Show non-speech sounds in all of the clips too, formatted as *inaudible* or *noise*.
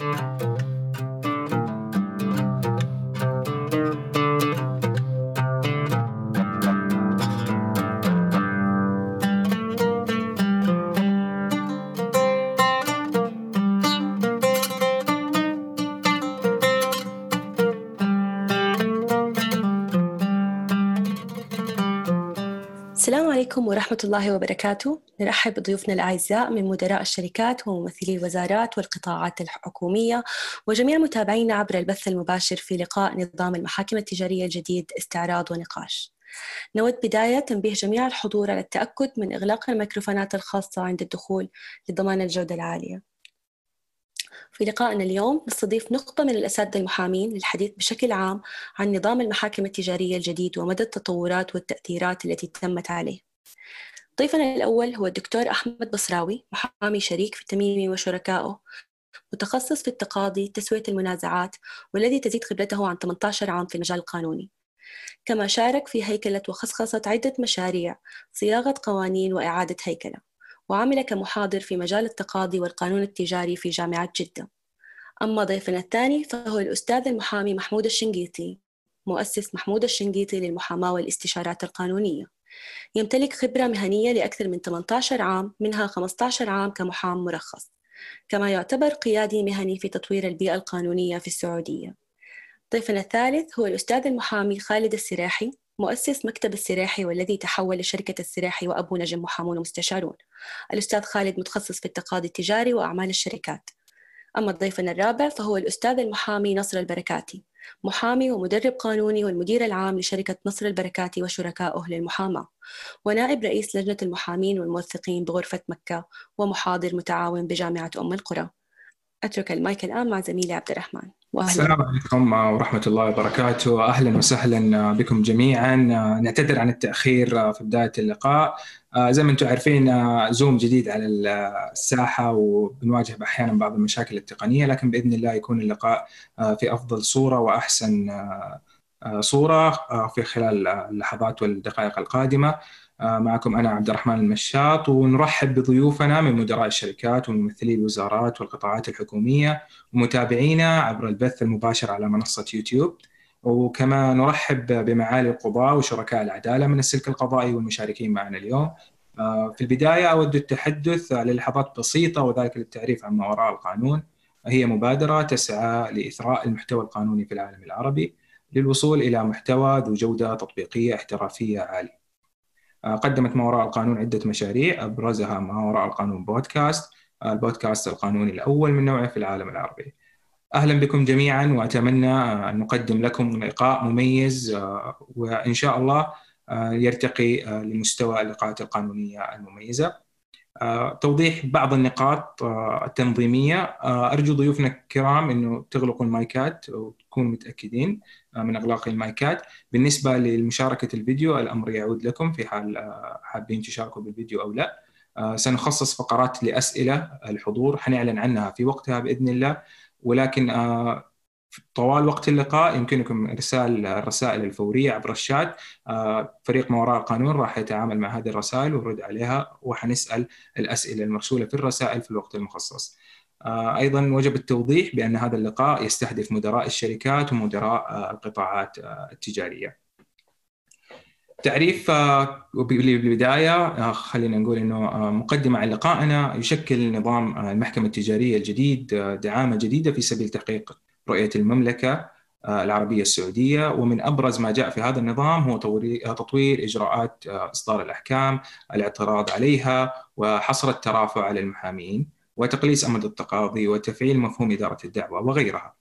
السلام عليكم ورحمة الله وبركاته. نرحب بضيوفنا الأعزاء من مدراء الشركات وممثلي الوزارات والقطاعات الحكومية وجميع متابعينا عبر البث المباشر في لقاء نظام المحاكم التجارية الجديد استعراض ونقاش. نود بداية تنبيه جميع الحضور على التأكد من إغلاق الميكروفونات الخاصة عند الدخول لضمان الجودة العالية. في لقائنا اليوم نستضيف نخبة من الأساتذة المحامين للحديث بشكل عام عن نظام المحاكم التجارية الجديد ومدى التطورات والتأثيرات التي تمت عليه. ضيفنا الأول هو الدكتور أحمد بصراوي محامي شريك في التميمي وشركائه متخصص في التقاضي تسوية المنازعات والذي تزيد خبرته عن 18 عام في المجال القانوني كما شارك في هيكلة وخصخصة عدة مشاريع صياغة قوانين وإعادة هيكلة وعمل كمحاضر في مجال التقاضي والقانون التجاري في جامعة جدة. أما ضيفنا الثاني فهو الأستاذ المحامي محمود الشنقيطي مؤسس محمود الشنقيطي للمحاماة والاستشارات القانونية. يمتلك خبرة مهنية لأكثر من 18 عام منها 15 عام كمحام مرخص كما يعتبر قيادي مهني في تطوير البيئة القانونية في السعودية. ضيفنا الثالث هو الأستاذ المحامي خالد السراحي مؤسس مكتب السراحي والذي تحول لشركة السراحي وأبو نجم محامون ومستشارون الأستاذ خالد متخصص في التقاضي التجاري وأعمال الشركات. أما ضيفنا الرابع فهو الأستاذ المحامي نصر البركاتي محامي ومدرب قانوني والمدير العام لشركة نصر البركاتي وشركائه للمحاماة ونائب رئيس لجنة المحامين والموثقين بغرفة مكة ومحاضر متعاون بجامعة أم القرى أترك المايك الآن مع زميلي عبد الرحمن. السلام عليكم ورحمة الله وبركاته. أهلا وسهلا بكم جميعا. نعتذر عن التأخير في بداية اللقاء. زي ما أنتم عارفين زوم جديد على الساحة وبنواجه أحيانا بعض المشاكل التقنية لكن بإذن الله يكون اللقاء في أفضل صورة وأحسن صورة في خلال اللحظات والدقائق القادمة. معكم أنا عبد الرحمن المشاط ونرحب بضيوفنا من مدراء الشركات وممثلي الوزارات والقطاعات الحكومية ومتابعينا عبر البث المباشر على منصة يوتيوب. وكما نرحب بمعالي القضاة وشركاء العدالة من السلك القضائي والمشاركين معنا اليوم. في البداية أود التحدث للحظات بسيطة وذلك للتعريف عن ما وراء القانون. هي مبادرة تسعى لإثراء المحتوى القانوني في العالم العربي للوصول إلى محتوى ذو جودة تطبيقية احترافية عالية. قدمت ما وراء القانون عدة مشاريع. أبرزها ما وراء القانون بودكاست. البودكاست القانوني الأول من نوعه في العالم العربي. أهلا بكم جميعا وأتمنى أن نقدم لكم لقاء مميز وإن شاء الله يرتقي لمستوى اللقاءات القانونية المميزة. توضيح بعض النقاط التنظيمية. أرجو ضيوفنا الكرام أنه تغلقوا المايكات وتكونوا متأكدين من إغلاق المايكات. بالنسبة لمشاركة الفيديو الأمر يعود لكم في حال حابين تشاركوا بالفيديو أو لا. سنخصص فقرات لأسئلة الحضور. حنعلن عنها في وقتها بإذن الله. ولكن طوال وقت اللقاء يمكنكم ارسال الرسائل الفورية عبر الشات فريق ما وراء القانون راح يتعامل مع هذه الرسائل ويرد عليها وحنسأل الأسئلة المرسولة في الرسائل في الوقت المخصص. أيضا وجب التوضيح بأن هذا اللقاء يستهدف مدراء الشركات ومدراء القطاعات التجارية. تعريف بالبدايه خلينا نقول إنه مقدمة عن لقائنا يشكل نظام المحكمة التجارية الجديد دعامة جديدة في سبيل تحقيق رؤية المملكة العربية السعودية ومن أبرز ما جاء في هذا النظام هو تطوير إجراءات إصدار الأحكام، الاعتراض عليها وحصر الترافع على المحامين وتقليص أمد التقاضي وتفعيل مفهوم إدارة الدعوة وغيرها.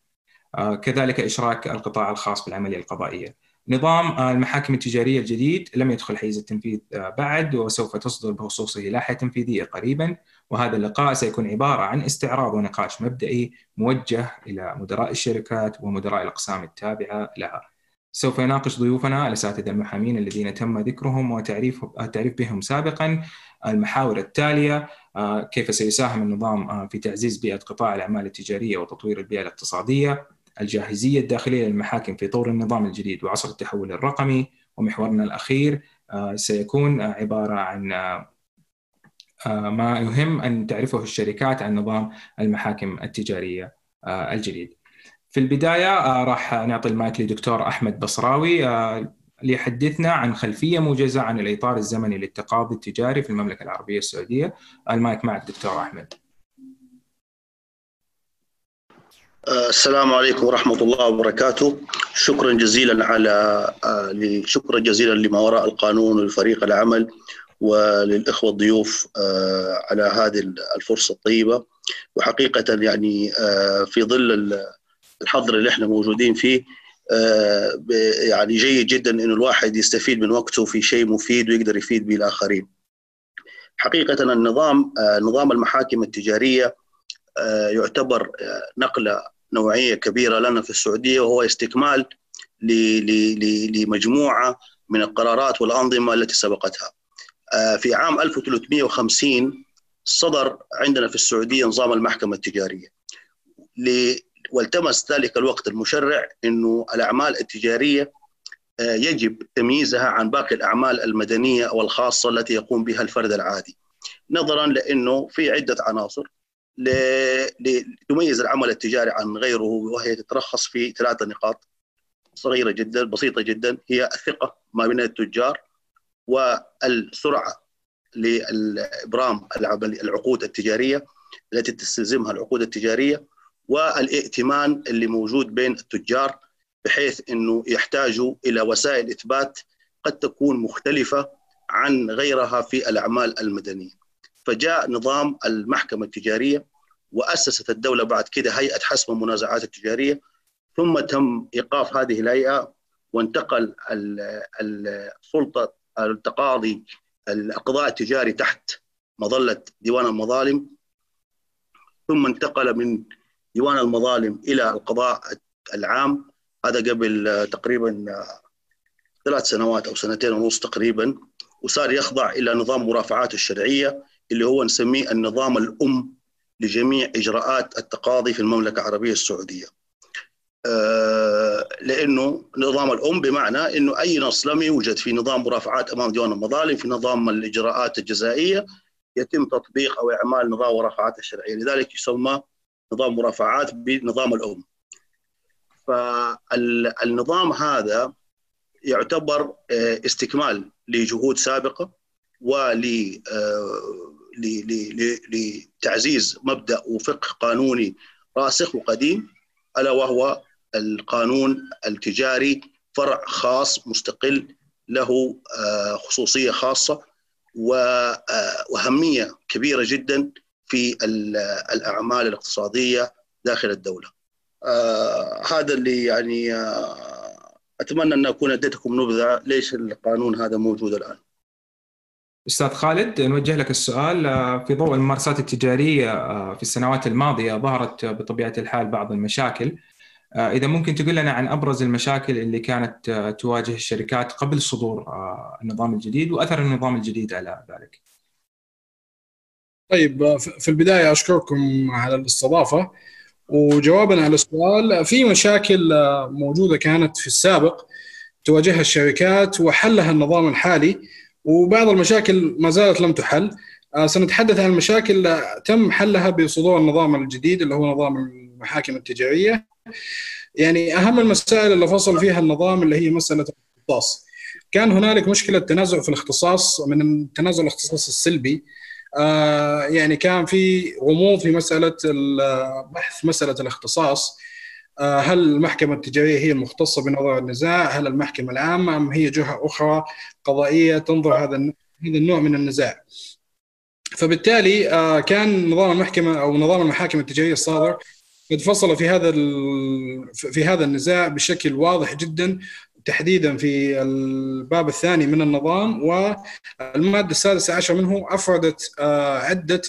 كذلك إشراك القطاع الخاص بالعملية القضائية. نظام المحاكم التجارية الجديد لم يدخل حيز التنفيذ بعد وسوف تصدر بخصوصه لائحة تنفيذية قريبا وهذا اللقاء سيكون عبارة عن استعراض ونقاش مبدئي موجه إلى مدراء الشركات ومدراء الأقسام التابعة لها. سوف يناقش ضيوفنا الأساتذة المحامين الذين تم ذكرهم وتعريف التعريف بهم سابقا. المحاور التالية كيف سيساهم النظام في تعزيز بيئة قطاع الأعمال التجارية وتطوير البيئة الاقتصادية، الجاهزية الداخلية للمحاكم في طور النظام الجديد وعصر التحول الرقمي، ومحورنا الأخير سيكون عبارة عن ما يهم أن تعرفه الشركات عن نظام المحاكم التجارية الجديد. في البداية راح نعطي المايك لدكتور أحمد بصراوي ليحدثنا عن خلفية موجزة عن الإطار الزمني للتقاضي التجاري في المملكة العربية السعودية. المايك مع الدكتور أحمد. السلام عليكم ورحمة الله وبركاته شكرا جزيلا على شكرا جزيلا لما وراء القانون ولفريق العمل وللإخوة الضيوف على هذه الفرصة الطيبة وحقيقة يعني في ظل الحظر اللي إحنا موجودين فيه يعني جيد جدا إنه الواحد يستفيد من وقته في شيء مفيد ويقدر يفيد به الآخرين. حقيقة النظام نظام المحاكم التجارية يعتبر نقلة نوعية كبيرة لنا في السعودية وهو استكمال لمجموعة من القرارات والأنظمة التي سبقتها. في عام 1350 صدر عندنا في السعودية نظام المحكمة التجارية. والتمس ذلك الوقت المشرع إنه الأعمال التجارية يجب تمييزها عن باقي الأعمال المدنية والخاصه التي يقوم بها الفرد العادي. نظرا لإنه في عدة عناصر لتميز العمل التجاري عن غيره وهي تترخص في ثلاثة نقاط صغيرة جدا بسيطة جدا هي الثقة ما بين التجار والسرعة لإبرام العقود التجارية التي تستلزمها العقود التجارية والائتمان اللي موجود بين التجار بحيث إنه يحتاجوا إلى وسائل إثبات قد تكون مختلفة عن غيرها في الأعمال المدنية. فجاء نظام المحكمة التجارية وأسست الدولة بعد كده هيئة حسم المنازعات التجارية ثم تم إيقاف هذه الهيئة وانتقل السلطة التقاضي القضاء التجاري تحت مظلة ديوان المظالم ثم انتقل من ديوان المظالم إلى القضاء العام. هذا قبل تقريبا ثلاث سنوات أو سنتين ونص تقريبا وصار يخضع إلى نظام مرافعات الشرعية اللي هو نسميه النظام الأم لجميع إجراءات التقاضي في المملكة العربية السعودية. لأنه نظام الأم بمعنى أنه أي نص لم يوجد في نظام مرافعات أمام ديوان المظالم في نظام الإجراءات الجزائية يتم تطبيق أو إعمال نظام مرافعات الشرعية. لذلك يسمى نظام مرافعات بنظام الأم. فالنظام هذا يعتبر استكمال لجهود سابقة ول لتعزيز مبدأ وفقه قانوني راسخ وقديم ألا وهو القانون التجاري فرع خاص مستقل له خصوصية خاصة وأهمية كبيرة جدا في الأعمال الاقتصادية داخل الدولة. هذا اللي يعني أتمنى أن أكون أديتكم نبذة ليش القانون هذا موجود الآن. أستاذ خالد نوجه لك السؤال في ضوء الممارسات التجارية في السنوات الماضية ظهرت بطبيعة الحال بعض المشاكل إذا ممكن تقول لنا عن أبرز المشاكل اللي كانت تواجه الشركات قبل صدور النظام الجديد وأثر النظام الجديد على ذلك. طيب في البداية أشكركم على الاستضافة وجوابا على السؤال في مشاكل موجودة كانت في السابق تواجهها الشركات وحلها النظام الحالي وبعض المشاكل ما زالت لم تحل سنتحدث عن المشاكل تم حلها بصدور النظام الجديد اللي هو نظام المحاكم التجارية. يعني أهم المسائل اللي فصل فيها النظام اللي هي مسألة الاختصاص. كان هنالك مشكلة تنازع في الاختصاص من تنازع الاختصاص السلبي. آه يعني كان في غموض في مسألة بحث مسألة الاختصاص. آه هل المحكمة التجارية هي المختصة بنظر النزاع؟ هل المحكمة العامة؟ أم هي جهة أخرى قضائية تنظر هذا هذا النوع من النزاع؟ فبالتالي آه كان نظام المحكمة أو نظام المحاكم التجارية الصادر قد فصل في هذا في هذا النزاع بشكل واضح جدا تحديدا في الباب الثاني من النظام والمادة السادسة عشر منه أفردت عدة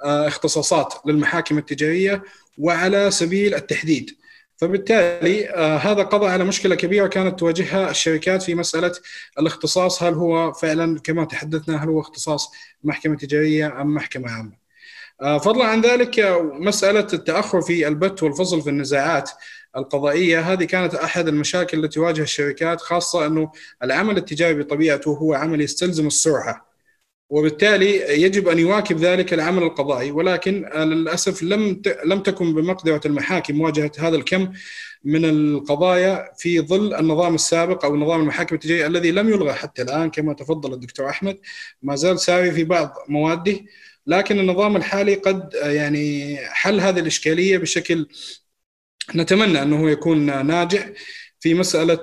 اختصاصات للمحاكم التجارية وعلى سبيل التحديد. فبالتالي هذا قضى على مشكلة كبيرة كانت تواجهها الشركات في مسألة الاختصاص هل هو فعلا كما تحدثنا هل هو اختصاص محكمة تجارية أم محكمة عامة؟ فضلا عن ذلك مسألة التأخر في البت والفصل في النزاعات القضائية هذه كانت أحد المشاكل التي تواجه الشركات خاصة أنه العمل التجاري بطبيعته هو عمل يستلزم السرعة وبالتالي يجب أن يواكب ذلك العمل القضائي. ولكن للأسف لم لم تكن بمقدرة المحاكم مواجهه هذا الكم من القضايا في ظل النظام السابق أو نظام المحاكم التجاريه الذي لم يلغى حتى الآن كما تفضل الدكتور أحمد ما زال ساري في بعض مواده لكن النظام الحالي قد يعني حل هذه الإشكالية بشكل نتمنى أنه يكون ناجح في مسألة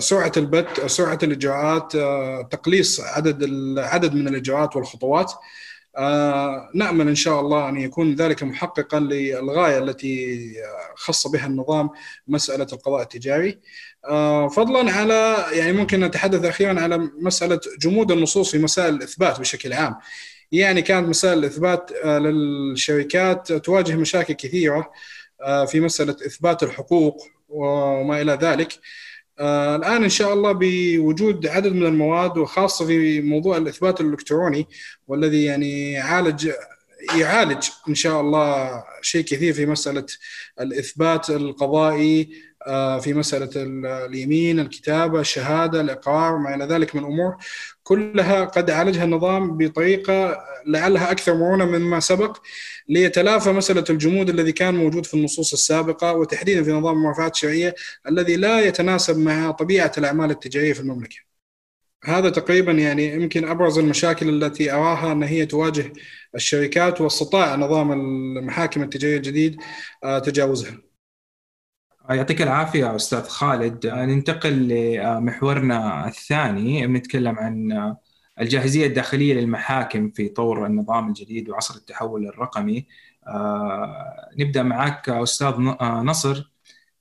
سرعة البت سرعة الإجراءات تقليص عدد العدد من الإجراءات والخطوات آه، نأمل إن شاء الله أن يكون ذلك محققا للغاية التي خص بها النظام مسألة القضاء التجاري. آه، فضلا على يعني ممكن نتحدث أخيرا على مسألة جمود النصوص في مسائل الإثبات بشكل عام. يعني كانت مسائل الإثبات آه، للشركات تواجه مشاكل كثيرة في مسألة إثبات الحقوق وما إلى ذلك. آه الآن إن شاء الله بوجود عدد من المواد وخاصة في موضوع الإثبات الإلكتروني والذي يعني يعالج يعالج إن شاء الله شيء كثير في مسألة الإثبات القضائي آه في مسألة اليمين، الكتابة، الشهادة، الإقرار ما إلى ذلك من امور كلها قد عالجها النظام بطريقة لعلها أكثر مرونة مما سبق ليتلافى مسألة الجمود الذي كان موجود في النصوص السابقة وتحديدا في نظام المرافعات الشرعية الذي لا يتناسب مع طبيعة الأعمال التجارية في المملكة. هذا تقريبا يعني يمكن أبرز المشاكل التي أراها إن هي تواجه الشركات واستطاع نظام المحاكم التجارية الجديد آه، تجاوزها. يعطيك العافية أستاذ خالد. ننتقل لمحورنا الثاني. بنتكلم عن الجاهزية الداخلية للمحاكم في طور النظام الجديد وعصر التحول الرقمي. آه، نبدأ معك أستاذ آه، نصر.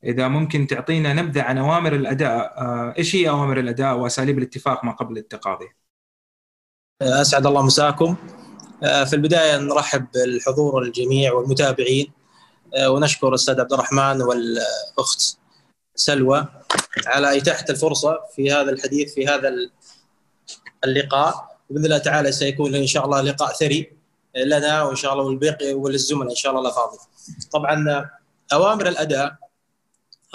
إذا ممكن تعطينا نبذة عن أوامر الأداء آه، إيش هي أوامر الأداء وأساليب الاتفاق ما قبل التقاضي؟ أسعد الله مساكم. في البداية نرحب بالحضور الجميع والمتابعين. ونشكر الأستاذ عبد الرحمن والأخت سلوى على إتاحة الفرصة في هذا الحديث في هذا اللقاء. بإذن الله تعالى سيكون إن شاء الله لقاء ثري لنا وإن شاء الله والباقي وللزملاء إن شاء الله الافاضل. طبعا أوامر الأداء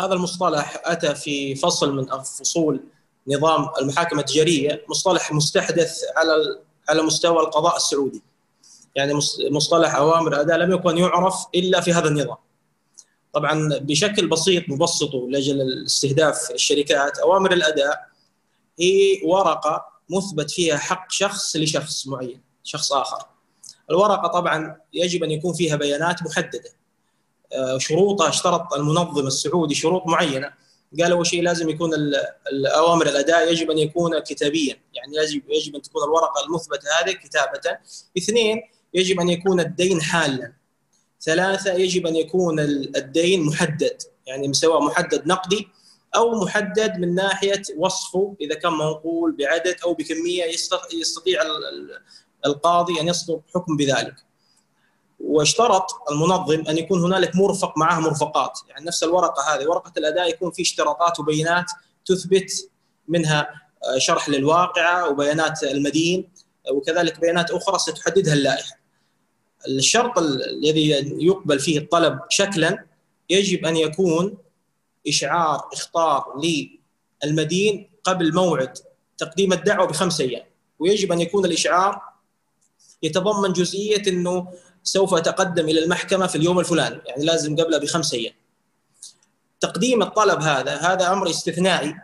هذا المصطلح أتى في فصل من فصول نظام المحاكمه التجارية مصطلح مستحدث على على مستوى القضاء السعودي. يعني مصطلح أوامر أداء لم يكن يعرف إلا في هذا النظام. طبعا بشكل بسيط مبسطه لاجل استهداف الشركات أوامر الأداء هي ورقة مثبت فيها حق شخص لشخص معين شخص آخر الورقة طبعا يجب أن يكون فيها بيانات محددة آه، شروطها اشترط المنظم السعودي شروط معينة. قال أول شيء لازم يكون الأوامر الأداء يجب أن يكون كتابيا. يعني يجب يجب أن تكون الورقة المثبتة هذه كتابة. اثنين يجب أن يكون الدين حالا. ثلاثة يجب أن يكون الدين محدد. يعني سواء محدد نقدي أو محدد من ناحية وصفه إذا كان منقول بعدد أو بكمية يستطيع القاضي أن يصدر حكم بذلك. واشترط المنظم أن يكون هنالك مرفق معه مرفقات، يعني نفس الورقة هذه ورقة الأداء يكون في اشتراطات وبيانات تثبت منها شرح للواقعة وبيانات المدين وكذلك بيانات أخرى ستحددها اللائحة. الشرط الذي يقبل فيه الطلب شكلا يجب أن يكون إشعار إخطار للمدين قبل موعد تقديم الدعوة بخمس أيام ويجب أن يكون الإشعار يتضمن جزئية إنه سوف أتقدم إلى المحكمة في اليوم الفلاني يعني لازم قبلها بخمس أيام. تقديم الطلب هذا هذا أمر استثنائي.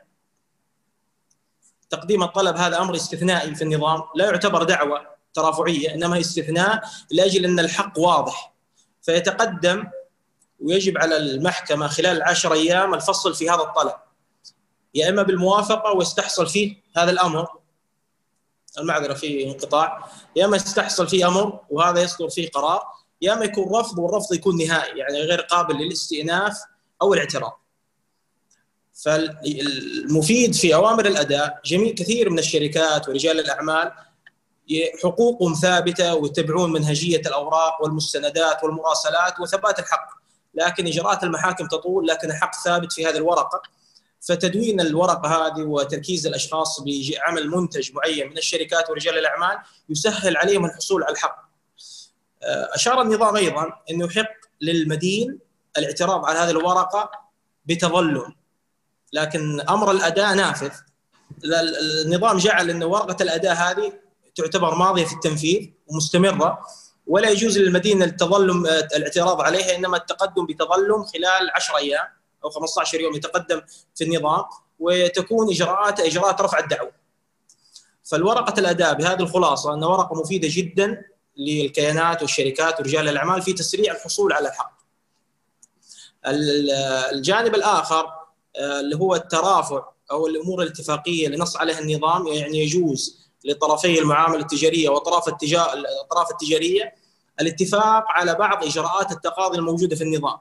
تقديم الطلب هذا أمر استثنائي في النظام لا يعتبر دعوة ترافعية إنما استثناء لأجل أن الحق واضح. فيتقدم ويجب على المحكمة خلال العشر أيام الفصل في هذا الطلب. يا إما بالموافقة ويستحصل فيه هذا الأمر المعذرة في انقطاع. يا اما يستحصل فيه أمر وهذا يصدر فيه قرار يا اما يكون رفض والرفض يكون نهائي يعني غير قابل للاستئناف أو الاعتراض. فالمفيد في أوامر الأداء جميع كثير من الشركات ورجال الأعمال حقوقهم ثابتة ويتبعون منهجية الأوراق والمستندات والمراسلات وثبات الحق. لكن إجراءات المحاكم تطول لكن الحق ثابت في هذه الورقة. فتدوين الورقة هذه وتركيز الأشخاص بعمل منتج معين من الشركات ورجال الأعمال يسهل عليهم الحصول على الحق. آه، أشار النظام أيضا انه يحق للمدين الاعتراض على هذه الورقة بتظلم لكن أمر الأداء نافذ. النظام جعل أن ورقة الأداء هذه تعتبر ماضية في التنفيذ ومستمرة ولا يجوز للمدينه التظلم الاعتراض عليها إنما التقدم بتظلم خلال 10 أيام. أو 15 يوم يتقدم في النظام وتكون اجراءات إجراءات رفع الدعوة. فالورقة الاداء بهذه الخلاصة أنها ورقة مفيدة جدا للكيانات والشركات ورجال الأعمال في تسريع الحصول على الحق. الجانب الآخر آه، اللي هو الترافع أو الأمور الاتفاقية اللي نص عليها النظام يعني يجوز لطرفي المعاملة التجارية وأطراف الأطراف التجارية الاتفاق على بعض إجراءات التقاضي الموجودة في النظام.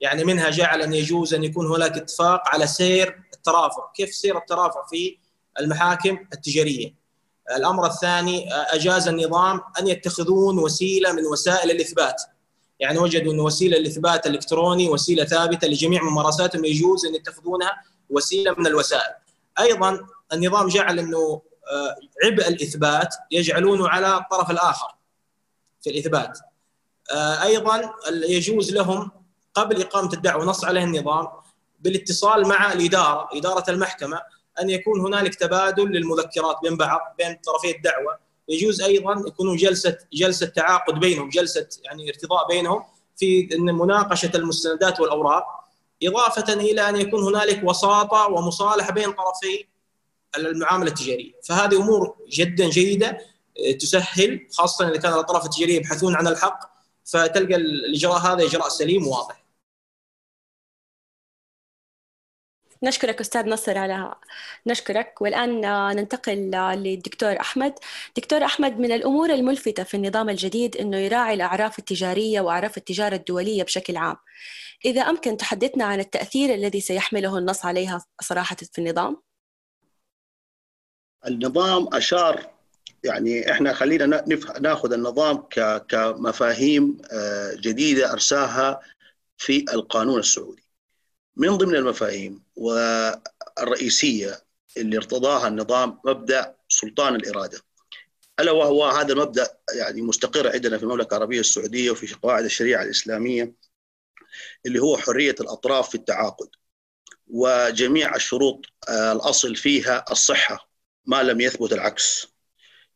يعني منها جعل أن يجوز أن يكون هناك اتفاق على سير الترافع، كيف سير الترافع في المحاكم التجارية. الأمر الثاني أجاز النظام أن يتخذون وسيلة من وسائل الإثبات. يعني وجدوا أن وسيلة الإثبات الإلكتروني وسيلة ثابتة لجميع ممارساتهم يجوز أن يتخذونها وسيلة من الوسائل. أيضا النظام جعل أنه آه، عبء الإثبات يجعلونه على الطرف الآخر في الإثبات. آه، أيضا يجوز لهم قبل إقامة الدعوة نص عليه النظام بالاتصال مع الإدارة إدارة المحكمة أن يكون هنالك تبادل للمذكرات بين بعض بين طرفي الدعوة. يجوز أيضا يكونوا جلسة جلسة تعاقد بينهم جلسة يعني ارتضاء بينهم في مناقشة المستندات والأوراق إضافة إلى أن يكون هنالك وساطة ومصالحة بين طرفي المعاملة التجارية. فهذه أمور جدا جيدة تسهل خاصة إذا كان الأطراف التجارية يبحثون عن الحق فتلقى الإجراء هذا إجراء سليم وواضح. نشكرك أستاذ نصر على نشكرك. والآن ننتقل للدكتور أحمد. دكتور أحمد من الأمور الملفتة في النظام الجديد أنه يراعي الأعراف التجارية وأعراف التجارة الدولية بشكل عام. إذا أمكن تحدثنا عن التأثير الذي سيحمله النص عليها صراحة في النظام؟ النظام أشار يعني إحنا خلينا ناخذ النظام كمفاهيم آه، جديدة أرساها في القانون السعودي. من ضمن المفاهيم والرئيسية اللي ارتضاها النظام مبدأ سلطان الإرادة. ألا وهو هذا المبدأ يعني مستقر عندنا في المملكة العربية السعودية وفي قواعد الشريعة الإسلامية اللي هو حرية الأطراف في التعاقد. وجميع الشروط آه، الأصل فيها الصحة ما لم يثبت العكس.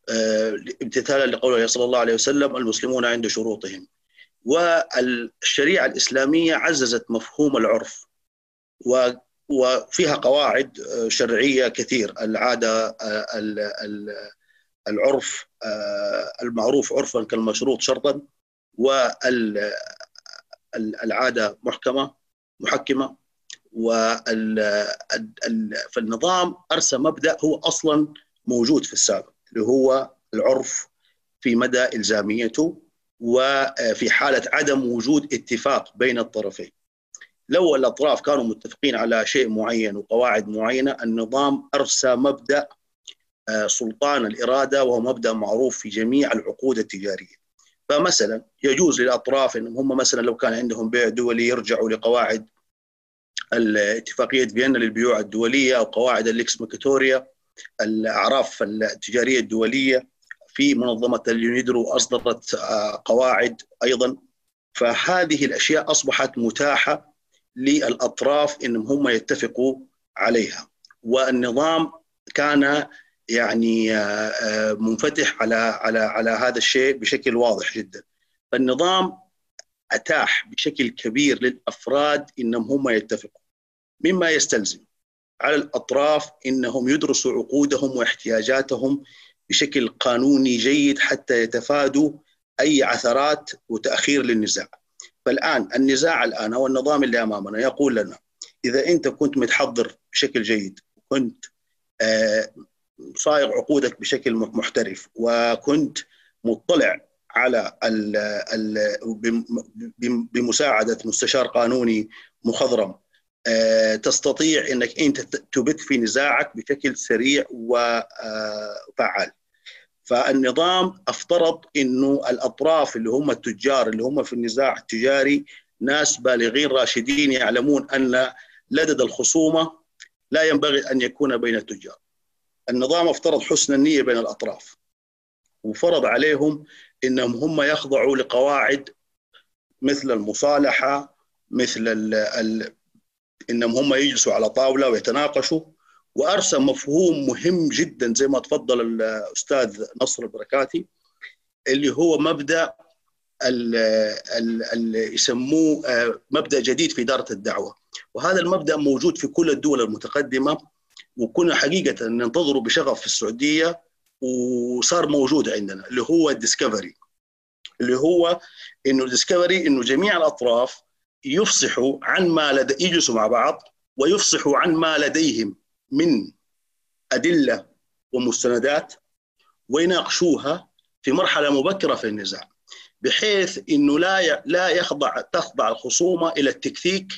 آه، امتثالا لقوله صلى الله عليه وسلم المسلمون عند شروطهم. والشريعة الإسلامية عززت مفهوم العرف وفيها قواعد آه، شرعية كثير. العادة آه، العرف آه، المعروف عرفا كالمشروط شرطا والعاده محكمة محكمة فالنظام أرسى مبدأ هو أصلا موجود في السابق اللي هو العرف في مدى إلزاميته وفي حالة عدم وجود اتفاق بين الطرفين. لو الأطراف كانوا متفقين على شيء معين وقواعد معينة النظام أرسى مبدأ آه، سلطان الإرادة وهو مبدأ معروف في جميع العقود التجارية. فمثلا يجوز للأطراف إنهم هم مثلا لو كان عندهم بيع دولي يرجعوا لقواعد الاتفاقية فيينا للبيوع الدولية أو قواعد ال lex mercatoria الأعراف التجارية الدولية في منظمة اليونيدرو أصدرت آه، قواعد أيضا فهذه الأشياء أصبحت متاحة للأطراف انهم هم يتفقوا عليها. والنظام كان يعني آه، آه، منفتح على على على هذا الشيء بشكل واضح جدا. فالنظام أتاح بشكل كبير للأفراد إنهم هم يتفقوا. مما يستلزم على الأطراف إنهم يدرسوا عقودهم واحتياجاتهم بشكل قانوني جيد حتى يتفادوا أي عثرات وتأخير للنزاع. فالآن النزاع الآن أو النظام اللي أمامنا يقول لنا إذا أنت كنت متحضر بشكل جيد كنت آه، صايغ عقودك بشكل محترف وكنت مطلع على ال ال بمساعدة مستشار قانوني مخضرم آه، تستطيع إنك أنت تبت في نزاعك بشكل سريع وفعال. فالنظام افترض انه الاطراف اللي هم التجار اللي هم في النزاع التجاري ناس بالغين راشدين يعلمون أن لدد الخصومة لا ينبغي أن يكون بين التجار. النظام افترض حسن النية بين الأطراف وفرض عليهم إنهم هم يخضعوا لقواعد مثل المصالحة مثل ال إنهم هم يجلسوا على طاولة ويتناقشوا وارسى مفهوم مهم جدا زي ما تفضل الأستاذ نصر البركاتي اللي هو مبدأ اللي يسموه مبدأ جديد في إدارة الدعوة. وهذا المبدأ موجود في كل الدول المتقدمة وكنا حقيقة ننتظره بشغف في السعودية وصار موجود عندنا اللي هو ال discovery اللي هو إنه ال discovery إنه جميع الأطراف يفصحوا عن ما لدى يجلسوا مع بعض ويفصحوا عن ما لديهم. من أدلة ومستندات ويناقشوها في مرحلة مبكرة في النزاع بحيث إنه لا لا يخضع تخضع الخصومة إلى التكتيك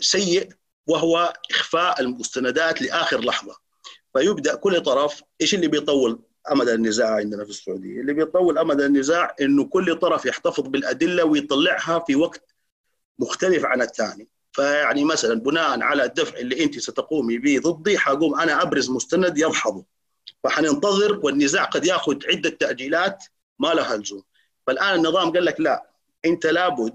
سيء وهو إخفاء المستندات لآخر لحظة. فيبدأ كل طرف إيش اللي بيطول أمد النزاع عندنا في السعودية؟ اللي بيطول أمد النزاع إنه كل طرف يحتفظ بالأدلة ويطلعها في وقت مختلف عن الثاني. فيعني مثلا بناء على الدفع اللي أنت ستقومي به ضدي حقوم أنا أبرز مستند يدحضه فحننتظر والنزاع قد يأخذ عدة تأجيلات ما لها لزوم. فالآن النظام قال لك لا أنت لابد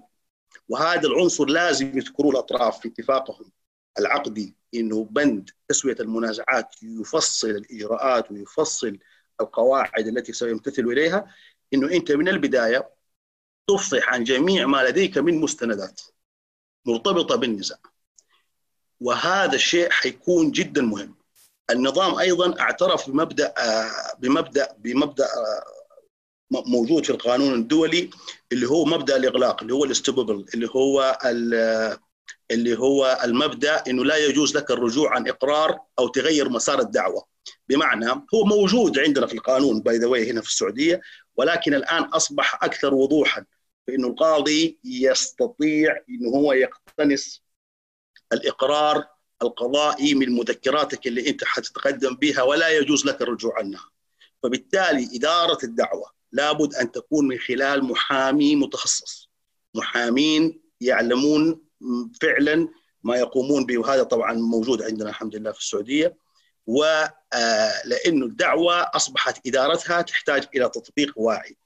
وهذا العنصر لازم يذكروه الأطراف في اتفاقهم العقدي إنه بند تسوية المنازعات يفصل الإجراءات ويفصل القواعد التي سيمتثل إليها إنه أنت من البداية تفصح عن جميع ما لديك من مستندات. مرتبطة بالنزاع. وهذا الشيء حيكون جدا مهم. النظام أيضا اعترف بمبدأ بمبدأ بمبدأ موجود في القانون الدولي اللي هو مبدأ الإغلاق اللي هو ال estoppel اللي هو اللي هو المبدأ إنه لا يجوز لك الرجوع عن إقرار أو تغير مسار الدعوة. بمعنى هو موجود عندنا في القانون باي ذا هنا في السعودية ولكن الآن أصبح أكثر وضوحا. فانه القاضي يستطيع انه هو يقتنص الإقرار القضائي من مذكراتك اللي أنت حتتقدم بها ولا يجوز لك الرجوع عنها. فبالتالي إدارة الدعوة لابد أن تكون من خلال محامي متخصص. محامين يعلمون فعلا ما يقومون به وهذا طبعا موجود عندنا الحمد لله في السعودية. ولأنه الدعوة أصبحت إدارتها تحتاج إلى تطبيق واعي.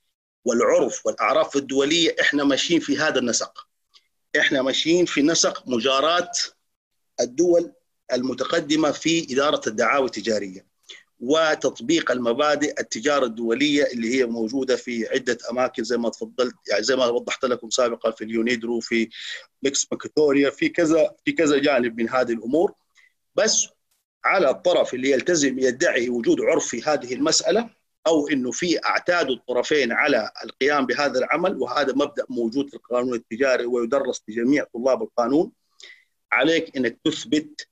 والعرف والأعراف الدولية إحنا ماشيين في هذا النسق. إحنا ماشيين في نسق مجاراه الدول المتقدمة في إدارة الدعاوى التجارية وتطبيق المبادئ التجارة الدولية اللي هي موجودة في عدة أماكن زي ما تفضلت يعني زي ما وضحت لكم سابقا في اليونيدرو في ميكس ماكيتوريا في كذا في كذا جانب من هذه الأمور. بس على الطرف اللي يلتزم يدعي وجود عرف في هذه المسألة أو إنه في أعتاد الطرفين على القيام بهذا العمل وهذا مبدأ موجود في القانون التجاري ويدرس لجميع طلاب القانون عليك إنك تثبت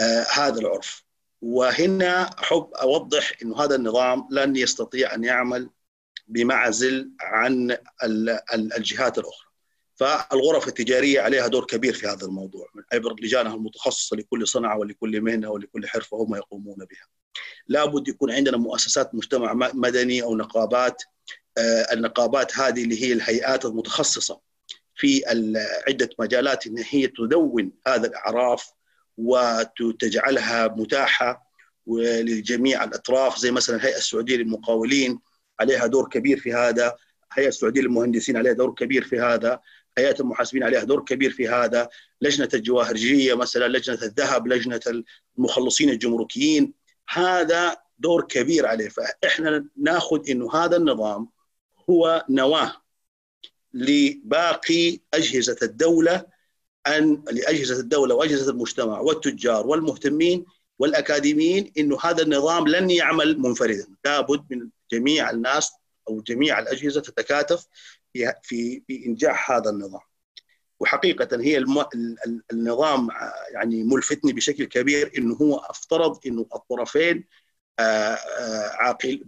آه هذا العرف وهنا أحب أوضح إنه هذا النظام لن يستطيع أن يعمل بمعزل عن الجهات الأخرى فالغرف التجارية عليها دور كبير في هذا الموضوع من عبر لجانها المتخصصة لكل صنعة ولكل مهنة ولكل حرفة هم يقومون بها. لابد يكون عندنا مؤسسات مجتمع مدني أو نقابات آه النقابات هذه اللي هي الهيئات المتخصصة في عدة مجالات إن هي تدون هذا الأعراف وتجعلها متاحة لجميع الأطراف. زي مثلا الهيئة السعودية للمقاولين عليها دور كبير في هذا، الهيئة السعودية للمهندسين عليها دور كبير في هذا، هيئة المحاسبين عليها دور كبير في هذا، لجنة الجواهرجية مثلا، لجنة الذهب، لجنة المخلصين الجمركيين، هذا دور كبير عليه فإحنا نأخذ إنه هذا النظام هو نواة لباقي أجهزة الدولة أن لأجهزة الدولة وأجهزة المجتمع والتجار والمهتمين والأكاديميين إنه هذا النظام لن يعمل منفردا، لابد من جميع الناس أو جميع الأجهزة تتكاتف في في إنجاح هذا النظام. وحقيقة هي الم... النظام يعني ملفتني بشكل كبير إنه هو أفترض إنه الطرفين عاقل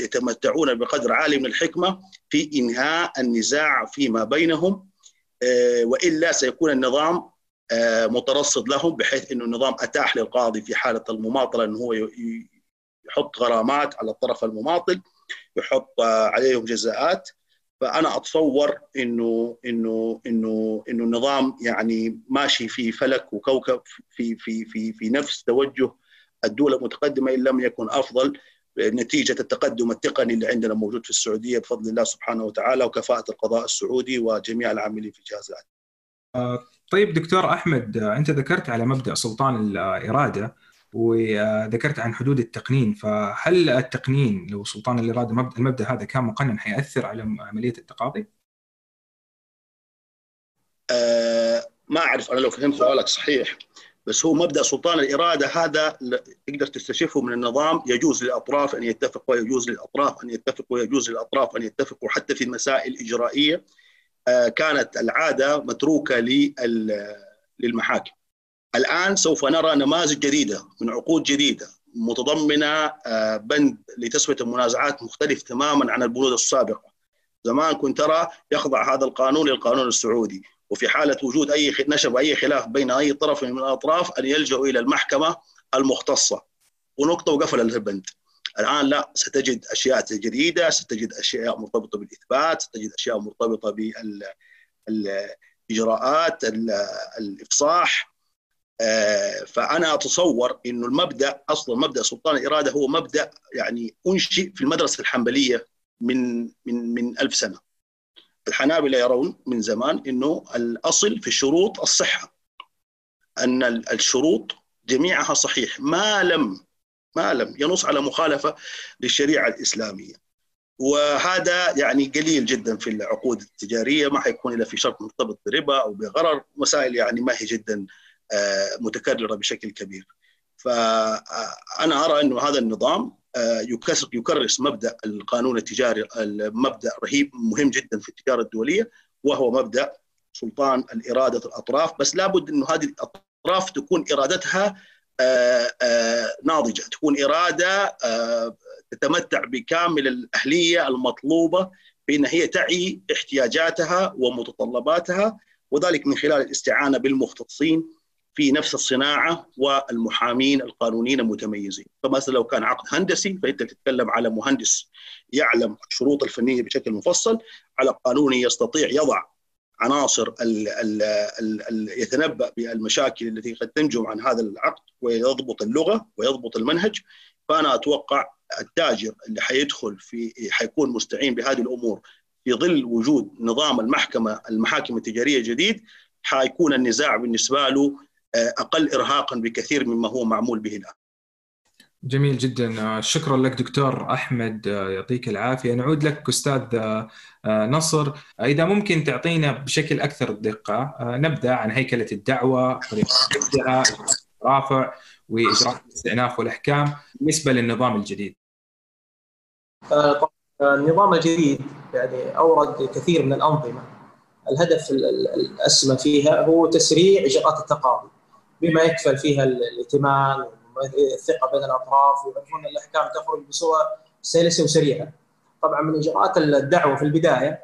يتمتعون بقدر عالي من الحكمة في إنهاء النزاع فيما بينهم وإلا سيكون النظام مترصد لهم بحيث إنه النظام أتاح للقاضي في حالة المماطلة إنه هو يحط غرامات على الطرف المماطل يحط عليهم جزاءات. فأنا أتصور إنه إنه إنه إنه النظام يعني ماشي في فلك وكوكب في في في في نفس توجه الدول المتقدمة إن لم يكن أفضل نتيجة التقدم التقني اللي عندنا موجود في السعودية بفضل الله سبحانه وتعالى وكفاءة القضاء السعودي وجميع العاملين في الجهاز العدلي. طيب دكتور أحمد أنت ذكرت على مبدأ سلطان الإرادة وذكرت عن حدود التقنين فهل التقنين لو سلطان الاراده المبدأ هذا كان مقنن حيأثر على عملية التقاضي؟ أه ما أعرف أنا لو فهمت سؤالك صحيح بس هو مبدأ سلطان الإرادة هذا تقدر تستشفه من النظام يجوز للأطراف أن يتفقوا ويجوز للأطراف أن يتفقوا ويجوز للأطراف أن يتفقوا حتى في المسائل الاجرائيه آه، كانت العادة متروكة للمحاكم. الآن سوف نرى نماذج جديدة من عقود جديدة متضمنة آه، بند لتسوية المنازعات مختلف تماما عن البنود السابقة. زمان كنت ترى يخضع هذا القانون للقانون السعودي وفي حالة وجود أي نشب أي خلاف بين أي طرف من الأطراف أن يلجأوا إلى المحكمة المختصة ونقطة وقفل البند. الآن لا ستجد أشياء جديدة ستجد أشياء مرتبطة بالإثبات ستجد أشياء مرتبطة بالاجراءات الإفصاح آه، فأنا أتصور إنه المبدأ أصلا مبدأ سلطان الإرادة هو مبدأ يعني أنشئ في المدرسة الحنبلية من من من ألف سنة. الحنابلة يرون من زمان إنه الأصل في الشروط الصحة أن الشروط جميعها صحيح ما لم ما لم ينص على مخالفة للشريعة الإسلامية. وهذا يعني قليل جدا في العقود التجارية ما حيكون إلا في شرط مرتبط بربا أو بغرر مسائل يعني ما هي جدا آه، متكررة بشكل كبير. فأنا أرى انه هذا النظام آه، يكرس مبدأ القانون التجاري المبدا رهيب مهم جدا في التجارة الدولية وهو مبدأ سلطان الإرادة الأطراف. بس لابد انه هذه الأطراف تكون إرادتها آه، آه، ناضجة تكون إرادة تتمتع بكامل الأهلية المطلوبة بأن هي تعي احتياجاتها ومتطلباتها وذلك من خلال الاستعانة بالمختصين. في نفس الصناعة والمحامين القانونيين المتميزين، فمثلا لو كان عقد هندسي فأنت تتكلم على مهندس يعلم الشروط الفنية بشكل مفصل، على قانوني يستطيع يضع عناصر ال ال ال ال يتنبأ بالمشاكل التي قد تنجم عن هذا العقد ويضبط اللغة ويضبط المنهج، فأنا أتوقع التاجر اللي حيدخل في حيكون مستعين بهذه الأمور في ظل وجود نظام المحكمة المحاكم التجارية الجديد حيكون النزاع بالنسبة له أقل ارهاقا بكثير مما هو معمول به الآن. جميل جدا. شكرا لك دكتور أحمد. يعطيك العافية. نعود لك أستاذ نصر. إذا ممكن تعطينا بشكل أكثر دقة نبدأ عن هيكلة الدعوة طريقة رافع واجراء الاستئناف والأحكام بالنسبة للنظام الجديد. النظام الجديد يعني أورد كثير من الأنظمة. الهدف الأسمى فيها هو تسريع إجراءات التقاضي بما يكفل فيها الائتمان والثقة بين الأطراف ويعرفون الأحكام تخرج بصورة سلسة وسريعة. طبعا من إجراءات الدعوة في البداية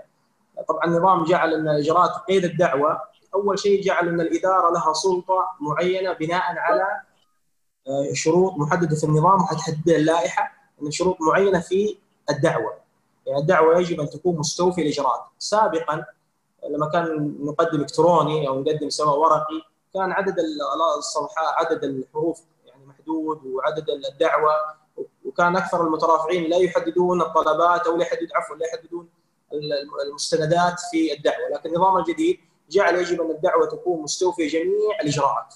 طبعا النظام جعل إن إجراءات قيد الدعوة أول شيء جعل إن الإدارة لها سلطة معينة بناء على آه، شروط محددة في النظام وحتحددها اللائحة إن شروط معينة في الدعوة. يعني الدعوة يجب أن تكون مستوفية الاجراءات. سابقا لما كان نقدم إلكتروني أو نقدم سواء ورقي كان عدد الصفحات عدد الحروف يعني محدود وعدد الدعوة وكان أكثر المترافعين لا يحددون الطلبات أو لا يحدد عفوا لا يحددون المستندات في الدعوة، لكن النظام الجديد جعل يجب أن الدعوة تكون مستوفية جميع الإجراءات.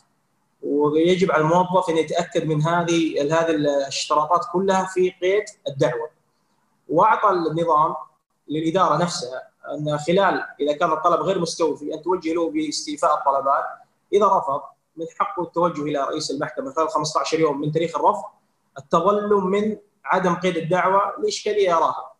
ويجب على الموظف أن يتأكد من هذه هذه الاشتراطات كلها في قيد الدعوة. وأعطى النظام للإدارة نفسها أن خلال إذا كان الطلب غير مستوفي أن توجه له باستيفاء الطلبات إذا رفض من حقه التوجه إلى رئيس المحكمة خلال 15 يوم من تاريخ الرفض التظلم من عدم قيد الدعوة لإشكالية يراها.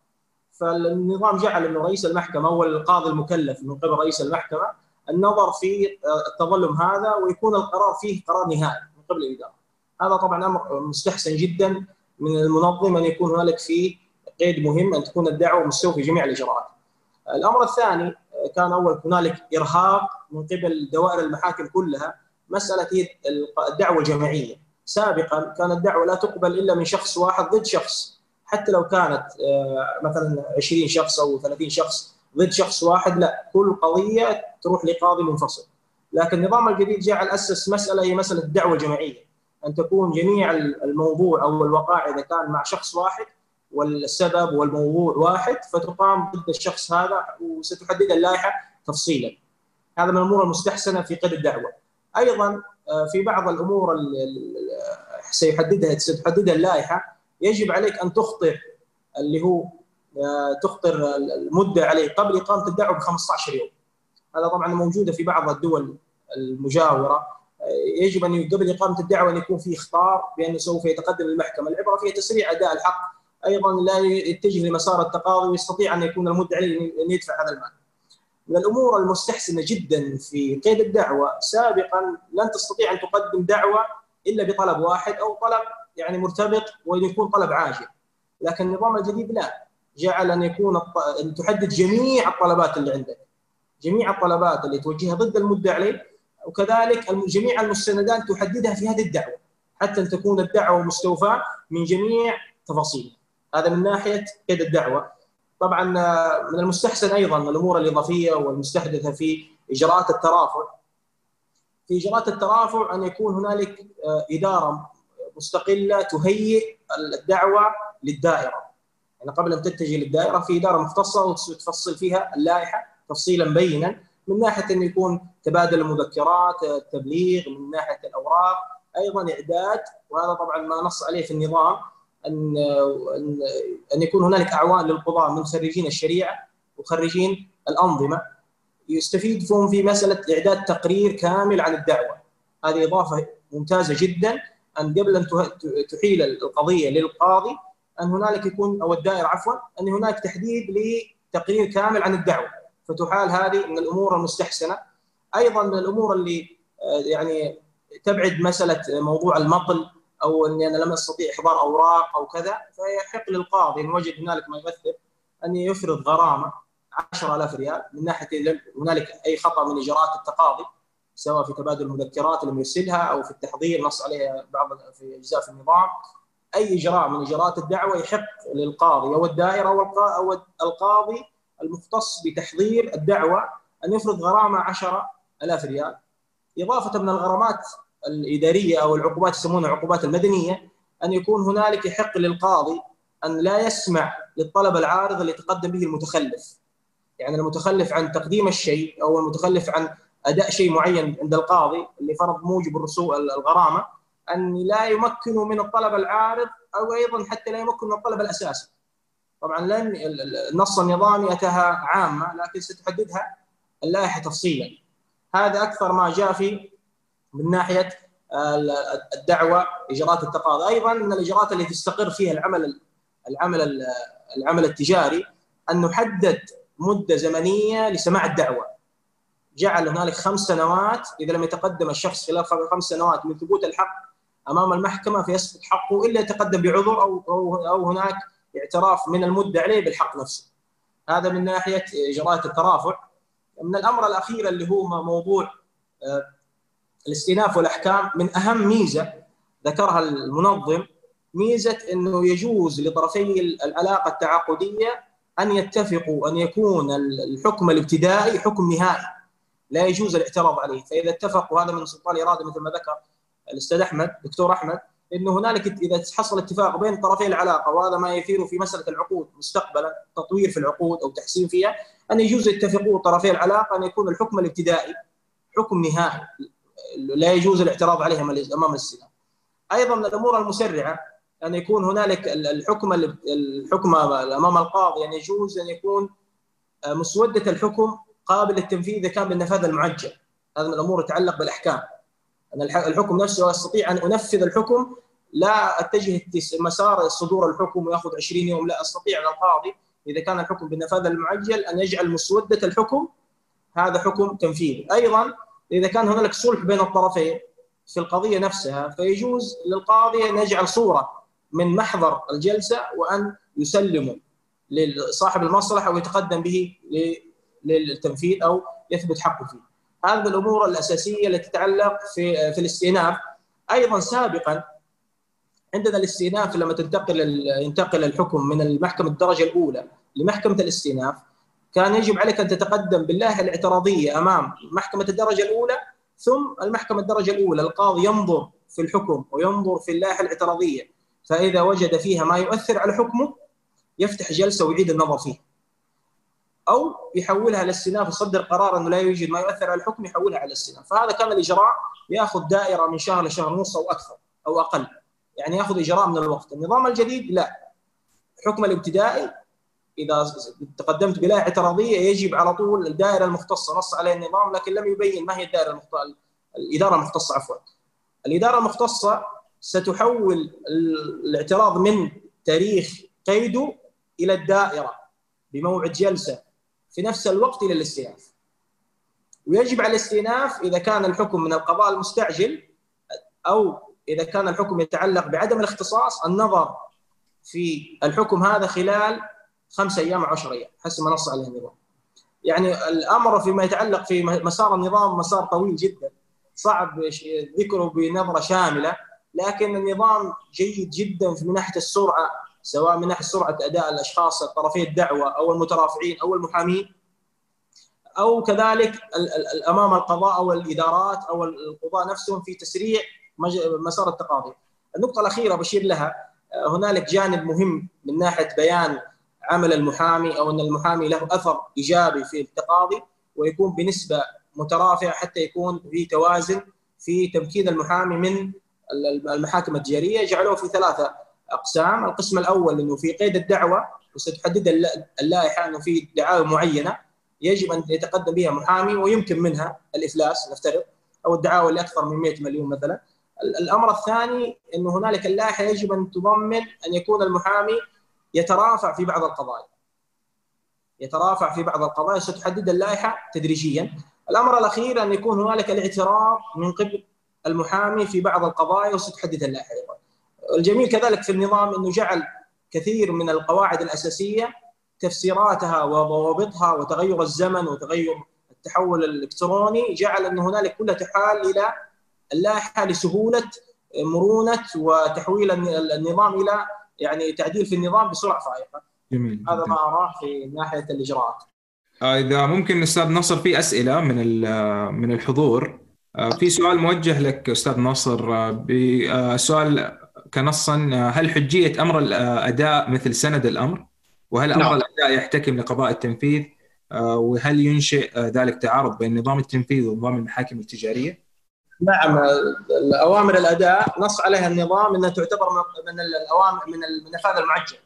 فالنظام جعل إنه رئيس المحكمة هو القاضي المكلف من قبل رئيس المحكمة النظر في التظلم هذا ويكون القرار فيه قرار نهائي من قبل الإدارة. هذا طبعا أمر مستحسن جدا من المنظم أن يكون هنالك فيه قيد مهم أن تكون الدعوة مستوفي جميع الإجراءات. الأمر الثاني كان أول هنالك إرهاق من قبل دوائر المحاكم كلها مسألة الدعوة الجماعية. سابقا كانت الدعوة لا تقبل إلا من شخص واحد ضد شخص. حتى لو كانت آه، مثلا 20 شخص أو 30 شخص ضد شخص واحد لا كل قضية تروح لقاضي منفصل. لكن النظام الجديد جعل اسس مسألة هي مسألة الدعوة الجماعية. أن تكون جميع الموضوع أو الوقائع إذا كان مع شخص واحد والسبب والموضوع واحد فتقام ضد الشخص هذا وستحدد اللائحة تفصيلا. هذا من الأمور المستحسنة في قيد الدعوة. أيضا آه، في بعض الأمور سيحددها ستحددها اللائحة يجب عليك أن تخطر اللي هو آه، تخطر المدة عليه قبل إقامة الدعوة ب 15 يوم. هذا طبعا موجودة في بعض الدول المجاورة آه، يجب أن قبل إقامة الدعوة أن يكون في إخطار بأنه سوف يتقدم للمحكمه، العبرة فيها تسريع أداء الحق أيضا لا يتجه لمسار التقاضي ويستطيع أن يكون المدعي ان يدفع هذا المال. من الأمور المستحسنة جدا في قيد الدعوة سابقا لن تستطيع أن تقدم دعوة إلا بطلب واحد أو طلب يعني مرتبط وإن يكون طلب عاجل. لكن النظام الجديد لا جعل أن يكون أن تحدد جميع الطلبات اللي عندك. جميع الطلبات اللي توجهها ضد المدعي وكذلك جميع المستندات تحددها في هذه الدعوة حتى أن تكون الدعوة مستوفاة من جميع تفاصيلها. هذا من ناحية قيد الدعوة. طبعا آه، من المستحسن أيضا الأمور الإضافية والمستحدثة في إجراءات الترافع. في إجراءات الترافع أن يكون هنالك آه، إدارة مستقلة تهيئ الدعوة للدائرة. يعني قبل أن تتجه للدائرة في إدارة مختصة وتفصل فيها اللائحة تفصيلا بينا. من ناحية انه يكون تبادل المذكرات التبليغ من ناحية الأوراق أيضا إعداد. وهذا طبعا ما نص عليه في النظام. ان ان يكون هنالك أعوان للقضاه من خريجين الشريعة وخريجين الأنظمة يستفيد فيهم في مسألة إعداد تقرير كامل عن الدعوة. هذه إضافة ممتازة جدا أن قبل أن تحيل القضية للقاضي أن هنالك يكون أو الدائره عفوا أن هناك تحديد لتقرير كامل عن الدعوة. فتحال هذه من الأمور المستحسنة. أيضا من الأمور اللي آه، يعني تبعد مسألة موضوع المطل أو إني أنا لم أستطيع إحضار أوراق أو كذا فيحق للقاضي أن وجد هنالك ما يؤثر أن يفرض غرامة 10000 ريال من ناحية هنالك أي خطأ من إجراءات التقاضي سواء في تبادل المذكرات اللي يرسلها أو في التحضير نص عليها بعض في أجزاء في النظام. أي إجراء من إجراءات الدعوة يحق للقاضي أو الدائرة أو القاضي المختص بتحضير الدعوة أن يفرض غرامة 10000 ريال. إضافة من الغرامات الإدارية أو العقوبات يسمونها العقوبات المدنية أن يكون هنالك يحق للقاضي أن لا يسمع للطلب العارض اللي يتقدم به المتخلف. يعني المتخلف عن تقديم الشيء أو المتخلف عن أداء شيء معين عند القاضي اللي فرض موجب الرسوم الغرامة أن لا يمكنه من الطلب العارض أو أيضا حتى لا يمكن من الطلب الأساسي. طبعا لن النص النظامي أتاها عامة لكن ستحددها اللائحة تفصيلا. هذا أكثر ما جاء في من ناحية الدعوة إجراءات التقاضي أيضا من الإجراءات التي تستقر فيها العمل العمل العمل التجاري أن نحدد مدة زمنية لسماع الدعوة جعل هنالك خمس سنوات إذا لم يتقدم الشخص خلال خمس سنوات من ثبوت الحق أمام المحكمة فيسقط حقه إلا يتقدم بعذر أو أو, أو هناك اعتراف من المدعي عليه بالحق نفسه. هذا من ناحية إجراءات الترافع. من الأمر الأخير اللي هو موضوع آه، الاستئناف والأحكام من أهم ميزة ذكرها المنظم ميزة إنه يجوز لطرفي العلاقة التعاقدية أن يتفقوا أن يكون الحكم الابتدائي حكم نهائي لا يجوز الاعتراض عليه. فإذا اتفقوا هذا من سلطان الإرادة مثل ما ذكر الأستاذ أحمد دكتور أحمد إنه هنالك إذا حصل اتفاق بين طرفي العلاقة وهذا ما يثير في مسألة العقود مستقبلا تطوير في العقود أو تحسين فيها أن يجوز يتفقوا طرفي العلاقة أن يكون الحكم الابتدائي حكم نهائي. لا يجوز الاعتراض عليها أمام الاستئناف. أيضا من الأمور المسرعة أن يكون هنالك الحكم الحكم أمام القاضي ان يجوز أن يكون آه، مسودة الحكم قابل للتنفيذ اذا كان بالنفاذ المعجل. هذا من الأمور تتعلق بالأحكام. أن الحكم نفسه استطيع أن أنفذ الحكم لا أتجه مسار صدور الحكم ويأخذ 20 يوم لا أستطيع القاضي إذا كان الحكم بالنفاذ المعجل أن يجعل مسودة الحكم هذا حكم تنفيذي أيضا إذا كان هنالك صلح بين الطرفين في القضية نفسها فيجوز للقاضي أن يجعل صورة من محضر الجلسة وأن يسلمه لصاحب المصلحة ويتقدم به للتنفيذ أو يثبت حقه فيه. هذه الأمور الأساسية التي تتعلق في في الاستئناف. أيضا سابقا عندنا الاستئناف لما تنتقل ينتقل الحكم من المحكمة الدرجة الأولى لمحكمة الاستئناف كان يجب عليك أن تتقدم باللائحه الاعتراضية أمام محكمة الدرجة الأولى ثم المحكمة الدرجة الأولى القاضي ينظر في الحكم وينظر في اللائحه الاعتراضية فإذا وجد فيها ما يؤثر على حكمه يفتح جلسة ويعيد النظر فيه. أو يحولها للاستئناف يصدر قرار أنه لا يوجد ما يؤثر على الحكم يحولها على الاستئناف فهذا كان الإجراء يأخذ دائرة من شهر لشهر ونص أو أكثر أو أقل. يعني يأخذ إجراء من الوقت. النظام الجديد لا. حكم الابتدائي إذا تقدمت بلا اعتراضية يجب على طول الدائرة المختصة نص عليها النظام لكن لم يبين ما هي الدائرة المختصة الإدارة المختصة عفوا. الإدارة المختصة ستحول الاعتراض من تاريخ قيده إلى الدائرة بموعد جلسة في نفس الوقت إلى الاستئناف. ويجب على الاستئناف إذا كان الحكم من القضاء المستعجل أو إذا كان الحكم يتعلق بعدم الاختصاص النظر في الحكم هذا خلال خمس أيام أو 10 أيام حسب ما نص عليه النظام. يعني الأمر فيما يتعلق في مسار النظام مسار طويل جدا صعب ذكره بنظرة شاملة لكن النظام جيد جدا من ناحيه السرعة سواء من ناحيه سرعة أداء الأشخاص طرفي الدعوة أو المترافعين أو المحامين أو كذلك أمام القضاء أو الإدارات أو القضاء نفسهم في تسريع مسار التقاضي. النقطة الأخيرة بشير لها هنالك جانب مهم من ناحية بيان عمل المحامي أو أن المحامي له أثر إيجابي في التقاضي ويكون بنسبة مترافعة حتى يكون في توازن في تمكين المحامي من المحاكم التجارية جعلوه في ثلاثة أقسام، القسم الأول إنه في قيد الدعوة وستحدد اللائحة إنه في دعاوى معينة يجب أن يتقدم بها محامي ويمكن منها الإفلاس نفترض أو الدعاوى اللي أكثر من 100 مليون مثلا. الأمر الثاني إنه هنالك اللائحة يجب أن تضمن أن يكون المحامي يترافع في بعض القضايا. يترافع في بعض القضايا ستحدد اللائحه تدريجيا. الأمر الأخير أن يكون هنالك الاعتراف من قبل المحامي في بعض القضايا وستحدد اللائحه أيضا. الجميل كذلك في النظام أنه جعل كثير من القواعد الأساسية تفسيراتها وضوابطها وتغير الزمن وتغير التحول الإلكتروني جعل أن هنالك كلها تحال إلى اللائحة لسهولة مرونة وتحويل النظام إلى يعني تعديل في النظام بسرعة فائقة. جميل هذا ما أراه في ناحية الإجراءات. إذا ممكن أستاذ نصر في أسئلة من من الحضور في سؤال موجه لك أستاذ ناصر بسؤال كنصا هل حجية أمر الاداء مثل سند الأمر؟ وهل أمر نعم. الأداء يحتكم لقضاء التنفيذ؟ وهل ينشئ ذلك تعارض بين نظام التنفيذ ونظام المحاكم التجارية؟ نعم الأوامر الأداء نص عليها النظام إنها تعتبر من الاوامر من النفاذ المعجل.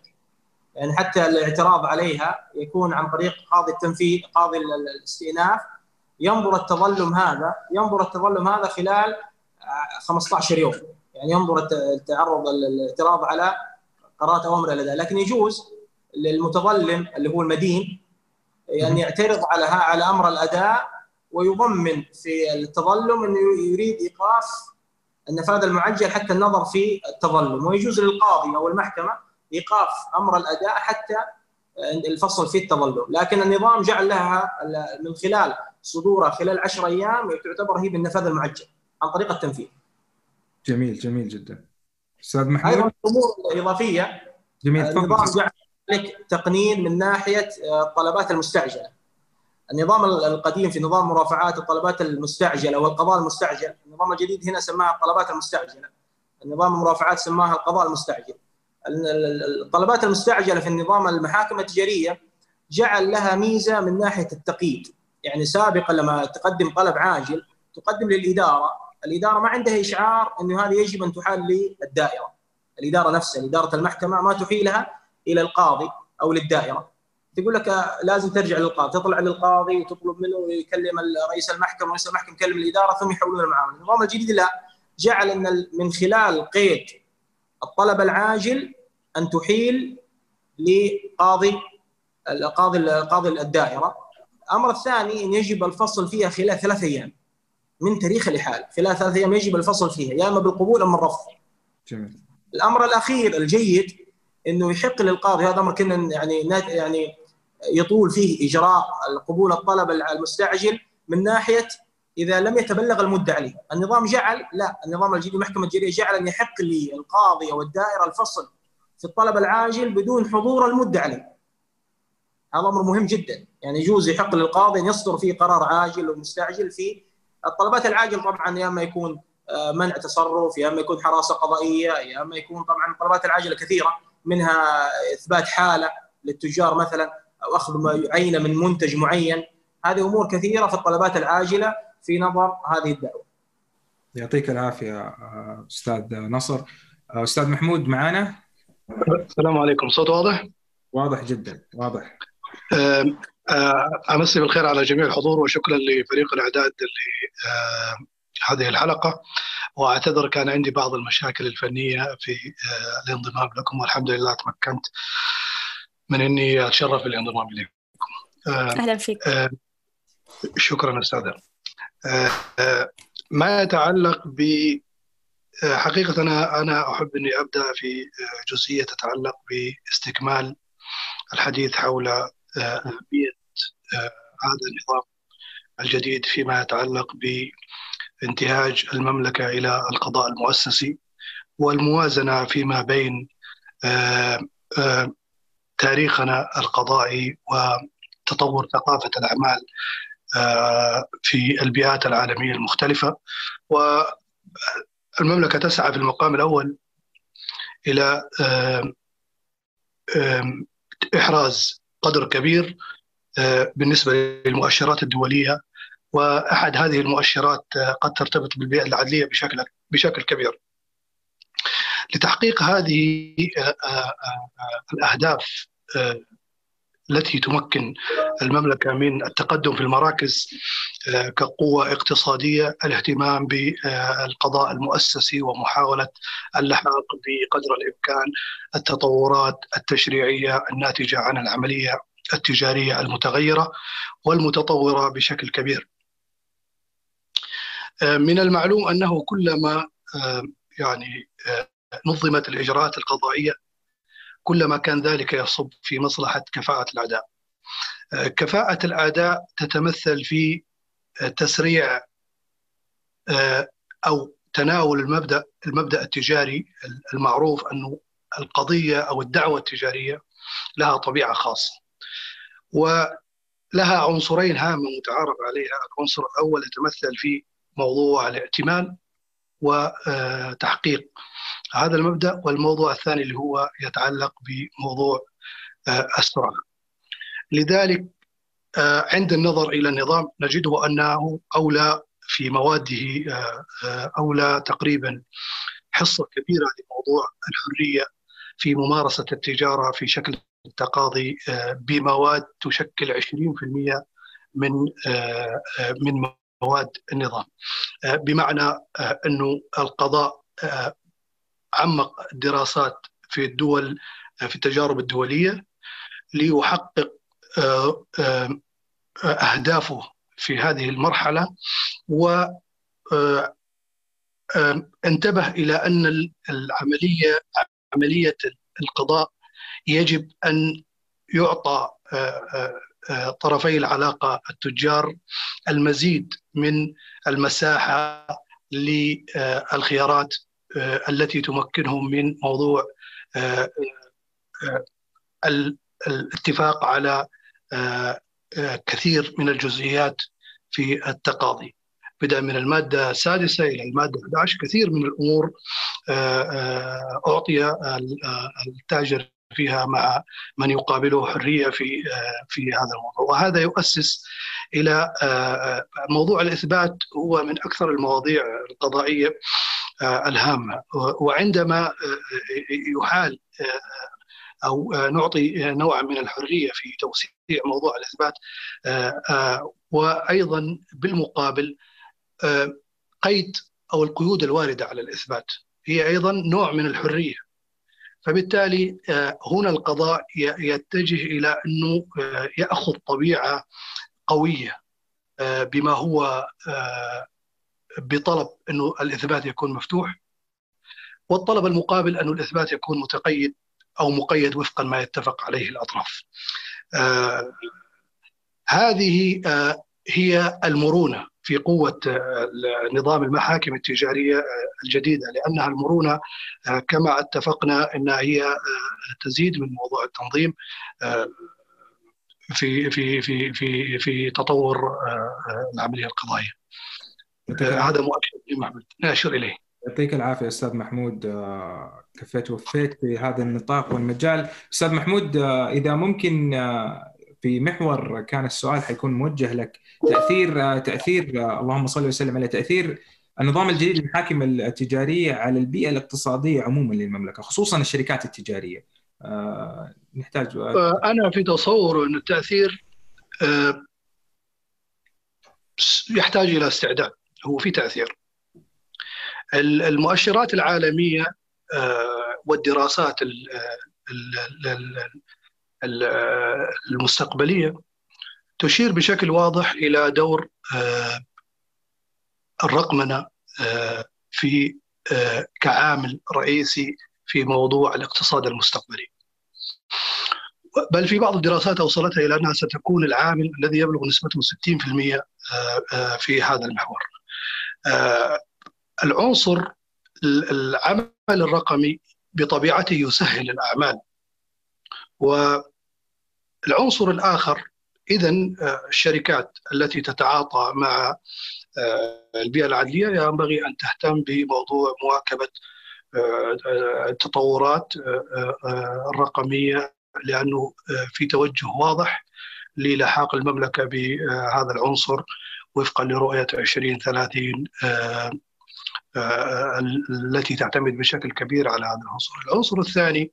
يعني حتى الاعتراض عليها يكون عن طريق قاضي التنفيذ قاضي الاستئناف. ينظر التظلم هذا ينظر التظلم هذا خلال 15 يوم. يعني ينظر التعرض الاعتراض على قرارات أوامر الأداء. لكن يجوز للمتظلم اللي هو المدين ان يعترض على على أمر الأداء ويضمن في التظلم إنه يريد إيقاف النفاذ المعجل حتى النظر في التظلم. ويجوز للقاضي أو المحكمة إيقاف أمر الأداء حتى الفصل في التظلم. لكن النظام جعل لها من خلال صدورها خلال 10 أيام تعتبر هي بالنفاذ المعجل عن طريق التنفيذ. جميل جميل جدا. أستاذ محمود؟ أيضا الأمور الإضافية. جميل النظام جعل لك تقنين من ناحية الطلبات المستعجلة. النظام القديم في نظام مرافعات الطلبات المستعجلة والقضاء المستعجل. النظام الجديد هنا سماها الطلبات المستعجلة. النظام المرافعات سماها القضاء المستعجل. الطلبات المستعجلة في النظام المحاكم التجارية جعل لها ميزة من ناحية التقييد. يعني سابقا لما تقدم طلب عاجل تقدم للإدارة. الإدارة ما عندها إشعار إنه هذه يجب أن تحال للدائرة. الإدارة نفسها إدارة المحكمة ما تحيلها إلى القاضي أو للدائرة. تقول لك لازم ترجع للقاضي تطلع للقاضي وتطلب منه يكلم رئيس المحكمة ورئيس المحكمة يكلم الإدارة ثم يحولون المعاملة. النظام الجديد لا. جعل أن من خلال قيد الطلب العاجل أن تحيل لقاضي القاضي قاضي الدائرة. الأمر الثاني أن يجب الفصل فيها خلال ثلاث أيام. من تاريخ الإحالة. خلال ثلاث أيام يجب الفصل فيها يا إما بالقبول ام الرفض جميل. الأمر الأخير الجيد أنه يحق للقاضي هذا أمر كنا يعني يعني يطول فيه إجراء قبول الطلب المستعجل من ناحية إذا لم يتبلغ المدة عليه، النظام جعل لا النظام الجديد المحكمه الجديده جعل أن يحق للقاضي أو الدائرة الفصل في الطلب العاجل بدون حضور المدة عليه. هذا أمر مهم جدا، يعني يجوز يحق للقاضي أن يصدر فيه قرار عاجل ومستعجل في الطلبات العاجل طبعا يا أما يكون منع تصرف يا أما يكون حراسة قضائية يا أما يكون طبعا الطلبات العاجلة كثيرة منها إثبات حالة للتجار مثلا. أو أخذ عينه من منتج معين. هذه أمور كثيرة في الطلبات العاجلة في نظر هذه الدعوة. يعطيك العافية أستاذ نصر. أستاذ محمود معنا السلام عليكم. صوت واضح؟ واضح جدا واضح. أمسي بالخير على جميع الحضور وشكرا لفريق الأعداد هذه الحلقة. وأعتذر كان عندي بعض المشاكل الفنية في الانضمام لكم والحمد لله تمكنت. من إني أتشرف بالانضمام إليكم. أهلا فيك. شكرا أستاذ. ما يتعلق ب حقيقة أنا أنا أحب أني أبدأ في جزئية تتعلق باستكمال الحديث حول أهمية هذا النظام الجديد فيما يتعلق بانتهاج المملكة إلى القضاء المؤسسي والموازنة فيما بين تاريخنا القضائي وتطور ثقافة الأعمال في البيئات العالمية المختلفة. والمملكة تسعى في المقام الأول إلى إحراز قدر كبير بالنسبة للمؤشرات الدولية. وأحد هذه المؤشرات قد ترتبط بالبيئة العدلية بشكل بشكل كبير. لتحقيق هذه الأهداف التي تمكن المملكة من التقدم في المراكز كقوة اقتصادية الاهتمام بالقضاء المؤسسي ومحاولة اللحاق بقدر الإمكان التطورات التشريعية الناتجة عن العملية التجارية المتغيرة والمتطورة بشكل كبير. من المعلوم أنه كلما يعني نظمت الإجراءات القضائية كلما كان ذلك يصب في مصلحة كفاءة الأداء كفاءة الأداء تتمثل في تسريع أو تناول المبدأ المبدأ التجاري المعروف أنه القضية أو الدعوة التجارية لها طبيعة خاصة ولها عنصرين هامة متعارف عليها. العنصر الأول يتمثل في موضوع الائتمان وتحقيق هذا المبدأ والموضوع الثاني اللي هو يتعلق بموضوع السرعة. لذلك عند النظر إلى النظام نجده أنه أولى في مواده أولى تقريبا حصة كبيرة لموضوع الحرية في ممارسة التجارة في شكل التقاضي بمواد تشكل 20% من من مواد النظام بمعنى أنه القضاء عمق الدراسات في الدول في التجارب الدولية ليحقق أهدافه في هذه المرحلة و انتبه إلى أن العملية عملية القضاء يجب أن يعطى طرفي العلاقة التجار المزيد من المساحة للخيارات التي تمكنهم من موضوع الاتفاق على كثير من الجزئيات في التقاضي بدأ من المادة السادسة إلى المادة 11 كثير من الأمور أعطي التاجر فيها مع من يقابله حرية في في هذا الموضوع. وهذا يؤسس إلى موضوع الإثبات هو من أكثر المواضيع القضائية الهامه وعندما يحال أو نعطي نوعا من الحرية في توسيع موضوع الإثبات وأيضا بالمقابل قيد أو القيود الواردة على الإثبات. هي أيضا نوع من الحرية. فبالتالي هنا القضاء يتجه إلى أنه يأخذ طبيعة قوية بما هو بطلب أنه الإثبات يكون مفتوح والطلب المقابل أنه الإثبات يكون متقيد أو مقيد وفقا ما يتفق عليه الأطراف. هذه هي المرونة في قوة نظام المحاكم التجارية الجديدة لأنها المرونة كما اتفقنا إنها هي تزيد من موضوع التنظيم في في في في في تطور العملية القضائية. هذا مؤشر محمد ناشر اليه. يعطيك العافية أستاذ محمود. كفيت وفيت في هذا النطاق والمجال. أستاذ محمود إذا ممكن في محور كان السؤال حيكون موجه لك. تأثير تأثير اللهم صل وسلم على تأثير النظام الجديد للمحاكم التجاريه على البيئة الاقتصادية عموما للمملكة خصوصا الشركات التجارية. آه، نحتاج أنا في تصور أن التأثير يحتاج إلى استعداد. هو في تأثير المؤشرات العالمية والدراسات المستقبلية تشير بشكل واضح إلى دور آه، الرقمنة آه، في آه، كعامل رئيسي في موضوع الاقتصاد المستقبلي. بل في بعض الدراسات أوصلتها إلى أنها ستكون العامل الذي يبلغ نسبته 60% في هذا المحور. العنصر العمل الرقمي بطبيعته يسهل الأعمال. والعنصر الآخر اذا آه، الشركات التي تتعاطى مع آه، البيئة العدلية ينبغي أن تهتم بموضوع مواكبة آه، التطورات الرقمية لأنه في توجه واضح للحاق المملكة بهذا العنصر. وفقا لرؤية 2030 التي تعتمد بشكل كبير على هذا العنصر. العنصر الثاني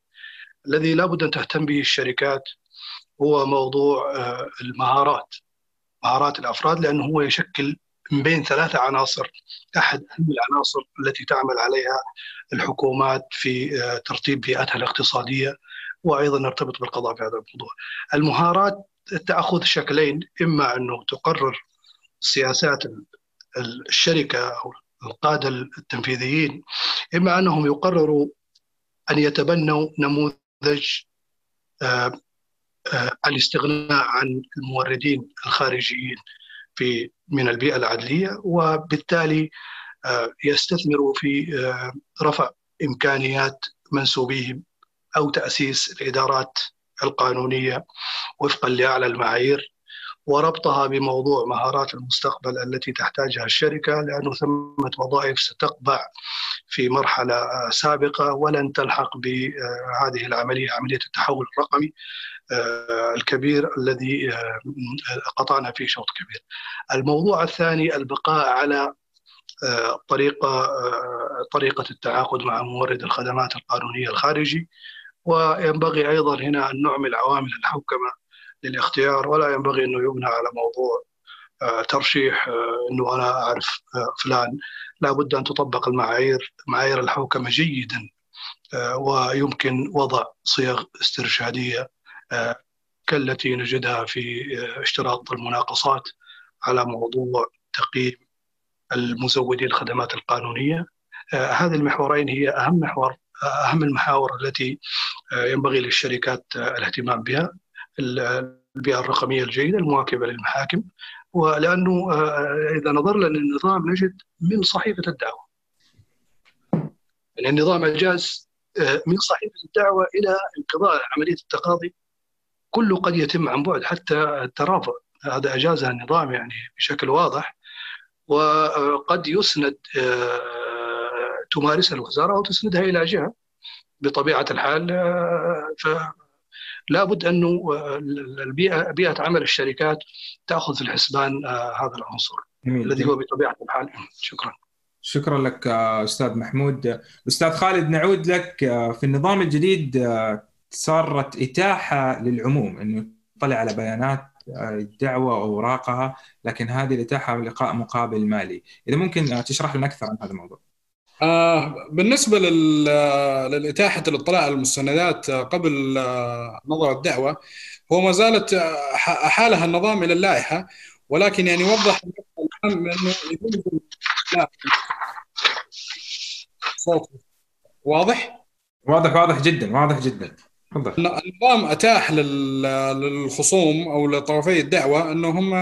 الذي لابد أن تهتم به الشركات هو موضوع آه، المهارات. مهارات الأفراد لأنه هو يشكل من بين ثلاثة عناصر. أحد أهم العناصر التي تعمل عليها الحكومات في آه، ترتيب بيئتها الاقتصادية وأيضا نرتبط بالقضاء في هذا الموضوع. المهارات تأخذ شكلين إما أنه تقرر سياسات الشركة أو القادة التنفيذيين إما أنهم يقرروا أن يتبنوا نموذج آه، آه، الاستغناء عن الموردين الخارجيين في من البيئة العدلية وبالتالي آه، يستثمروا في رفع إمكانيات منسوبيهم أو تأسيس الإدارات القانونية وفقا لأعلى المعايير. وربطها بموضوع مهارات المستقبل التي تحتاجها الشركة لأنه ثمة وظائف ستقبع في مرحلة سابقة ولن تلحق بهذه العملية عملية التحول الرقمي آه، الكبير الذي آه، قطعنا فيه شوط كبير. الموضوع الثاني البقاء على آه، طريقة طريقة التعاقد مع مورد الخدمات القانونية الخارجي وينبغي أيضا هنا أن نعمل عوامل الحوكمه للاختيار ولا ينبغي أنه يبنى على موضوع ترشيح أنه أنا أعرف فلان. لابد أن تطبق المعايير معايير الحوكمه جيدا ويمكن وضع صيغ استرشادية كالتي نجدها في اشتراط المناقصات على موضوع تقييم المزودي الخدمات القانونية. هذه المحورين هي أهم محور أهم المحاور التي ينبغي للشركات الاهتمام بها. البيئة الرقمية الجيدة المواكبة للمحاكم ولأنه إذا نظرنا للنظام نجد من صحيفة الدعوة. يعني النظام اجاز من صحيفة الدعوة إلى انقضاء عملية التقاضي كله قد يتم عن بعد حتى الترافع. هذا أجازها النظام يعني بشكل واضح وقد يسند آه، تمارسها الوزارة أو تسندها إلى جهة بطبيعة الحال آه، فلا بد أنه البيئة بيئة عمل الشركات تأخذ في الحسبان آه، هذا العنصر الذي هو بطبيعة الحال. شكرا. شكرا لك أستاذ محمود. أستاذ خالد نعود لك في النظام الجديد صارت إتاحة للعموم إنه يطلع على بيانات آه، الدعوه واوراقها لكن هذه الإتاحة لقاء مقابل مالي. إذا ممكن تشرح لنا أكثر عن هذا الموضوع؟ آه بالنسبة للإتاحة الاطلاع على المستندات آه، قبل آه نظر الدعوة هو ما زالت أحالها النظام إلى اللائحة ولكن يعني وضح الأهم أنه صوت. واضح؟ واضح واضح جدا واضح جدا. النظام أتاح للخصوم أو لطرفي الدعوة إنهم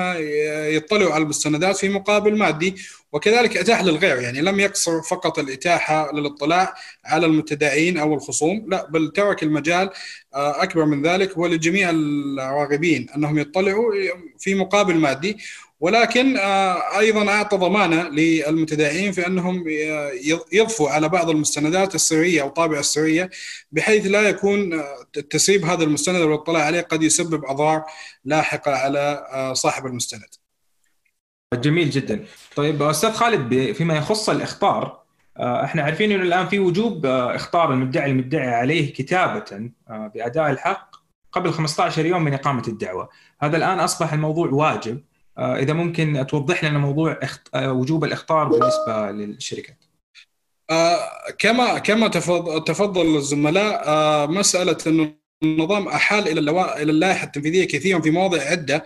يطلعوا على المستندات في مقابل مادي وكذلك أتاح للغير يعني لم يقصر فقط الإتاحة للاطلاع على المتداعين أو الخصوم لا بل ترك المجال آه، أكبر من ذلك ولجميع الراغبين أنهم يطلعوا في مقابل مادي. ولكن آه، أيضا أعطى ضمانة للمتداعين في أنهم آه، يضفوا على بعض المستندات السرية أو طابع السرية بحيث لا يكون آه، تسريب هذا المستند والاطلاع عليه قد يسبب أضرار لاحقة على صاحب المستند. جميل جدا. طيب أستاذ خالد فيما يخص الإخطار إحنا عارفين إنه الآن في وجوب إخطار المدعي المدعي عليه كتابة بأداء الحق قبل 15 يوم من إقامة الدعوة، هذا الآن أصبح الموضوع واجب، إذا ممكن توضح لنا موضوع وجوب الإخطار بالنسبة للشركات. كما كما تفضل الزملاء مسألة انه النظام أحال إلى إلى اللائحة التنفيذية كثيرا في مواضع عدة.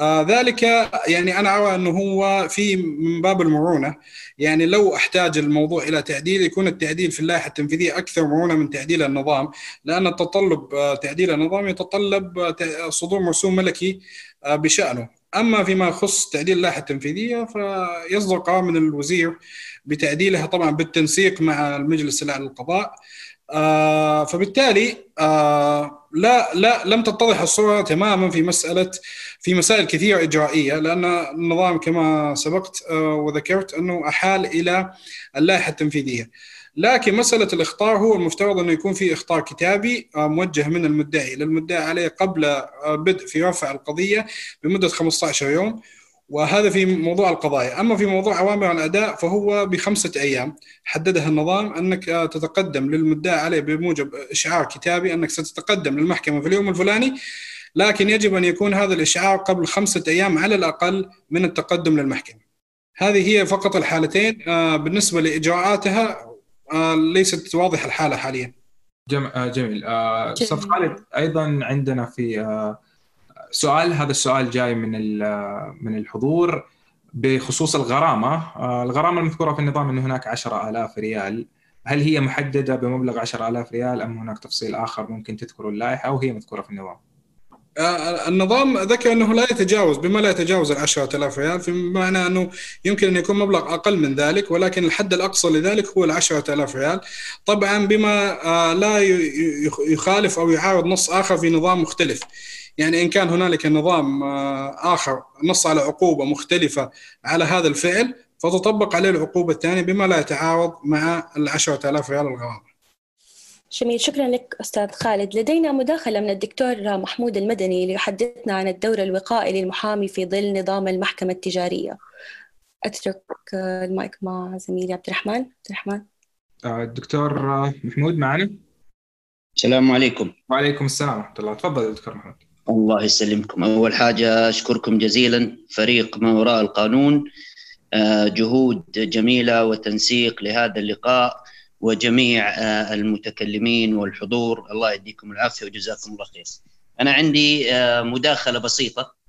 آه ذلك يعني أنا أرى إنه هو في من باب المرونه يعني لو أحتاج الموضوع إلى تعديل يكون التعديل في اللائحة التنفيذية أكثر مرونه من تعديل النظام لأن التطلب آه، تعديل النظام يتطلب آه، صدور مرسوم ملكي آه، بشأنه. أما فيما يخص تعديل اللائحة التنفيذية فيصدر قرار من الوزير بتعديلها طبعا بالتنسيق مع المجلس الأعلى للقضاء آه فبالتالي آه لا لا لم تتضح الصورة تماما في مسألة في مسائل كثيرة إجرائية لأن النظام كما سبقت آه وذكرت أنه أحال إلى اللائحة التنفيذية. لكن مسألة الإخطار هو المفترض انه يكون في إخطار كتابي آه موجه من المدعي. للمدعي عليه قبل آه بدء في رفع القضية بمدة 15 يوم وهذا في موضوع القضايا. أما في موضوع أوامر الأداء فهو بخمسة أيام. حددها النظام أنك تتقدم للمدعى عليه بموجب إشعار كتابي أنك ستتقدم للمحكمة في اليوم الفلاني لكن يجب أن يكون هذا الإشعار قبل خمسة أيام على الأقل من التقدم للمحكمة. هذه هي فقط الحالتين آه، بالنسبة لإجراءاتها آه، ليست واضحة الحالة حاليا. آه، جميل. أستاذ خالد أيضا عندنا في سؤال هذا السؤال جاي من من الحضور بخصوص الغرامة. آه، الغرامة المذكورة في النظام انه هناك 10000 ريال. هل هي محددة بمبلغ 10000 ريال أم هناك تفصيل آخر ممكن تذكره اللائحة أو هي مذكورة في النظام؟ آه، النظام ذكر أنه لا يتجاوز بما لا يتجاوز ال 10000 ريال بمعنى أنه يمكن أن يكون مبلغ أقل من ذلك ولكن الحد الأقصى لذلك هو ال 10000 ريال. طبعا بما آه، لا يخالف أو يعارض نص آخر في نظام مختلف. يعني إن كان هنالك نظام آه، آخر نص على عقوبة مختلفة على هذا الفعل فتطبق عليه العقوبة الثانية بما لا يتعارض مع العشرة آلاف ريال الغرامة جميل شكرا لك أستاذ خالد. لدينا مداخلة من الدكتور محمود المدني ليحدثنا عن الدور الوقائي للمحامي في ظل نظام المحكمة التجارية. أترك المايك مع زميلي عبد الرحمن. عبد الرحمن. آه، الدكتور محمود معنا؟ السلام عليكم. وعليكم السلام ورحمة الله. تفضل دكتور محمود. الله يسلمكم. أول حاجة أشكركم جزيلا فريق ما وراء القانون. آه، جهود جميلة وتنسيق لهذا اللقاء. وجميع آه، المتكلمين والحضور. الله يديكم العافية وجزاكم الله خير. أنا عندي آه، مداخلة بسيطة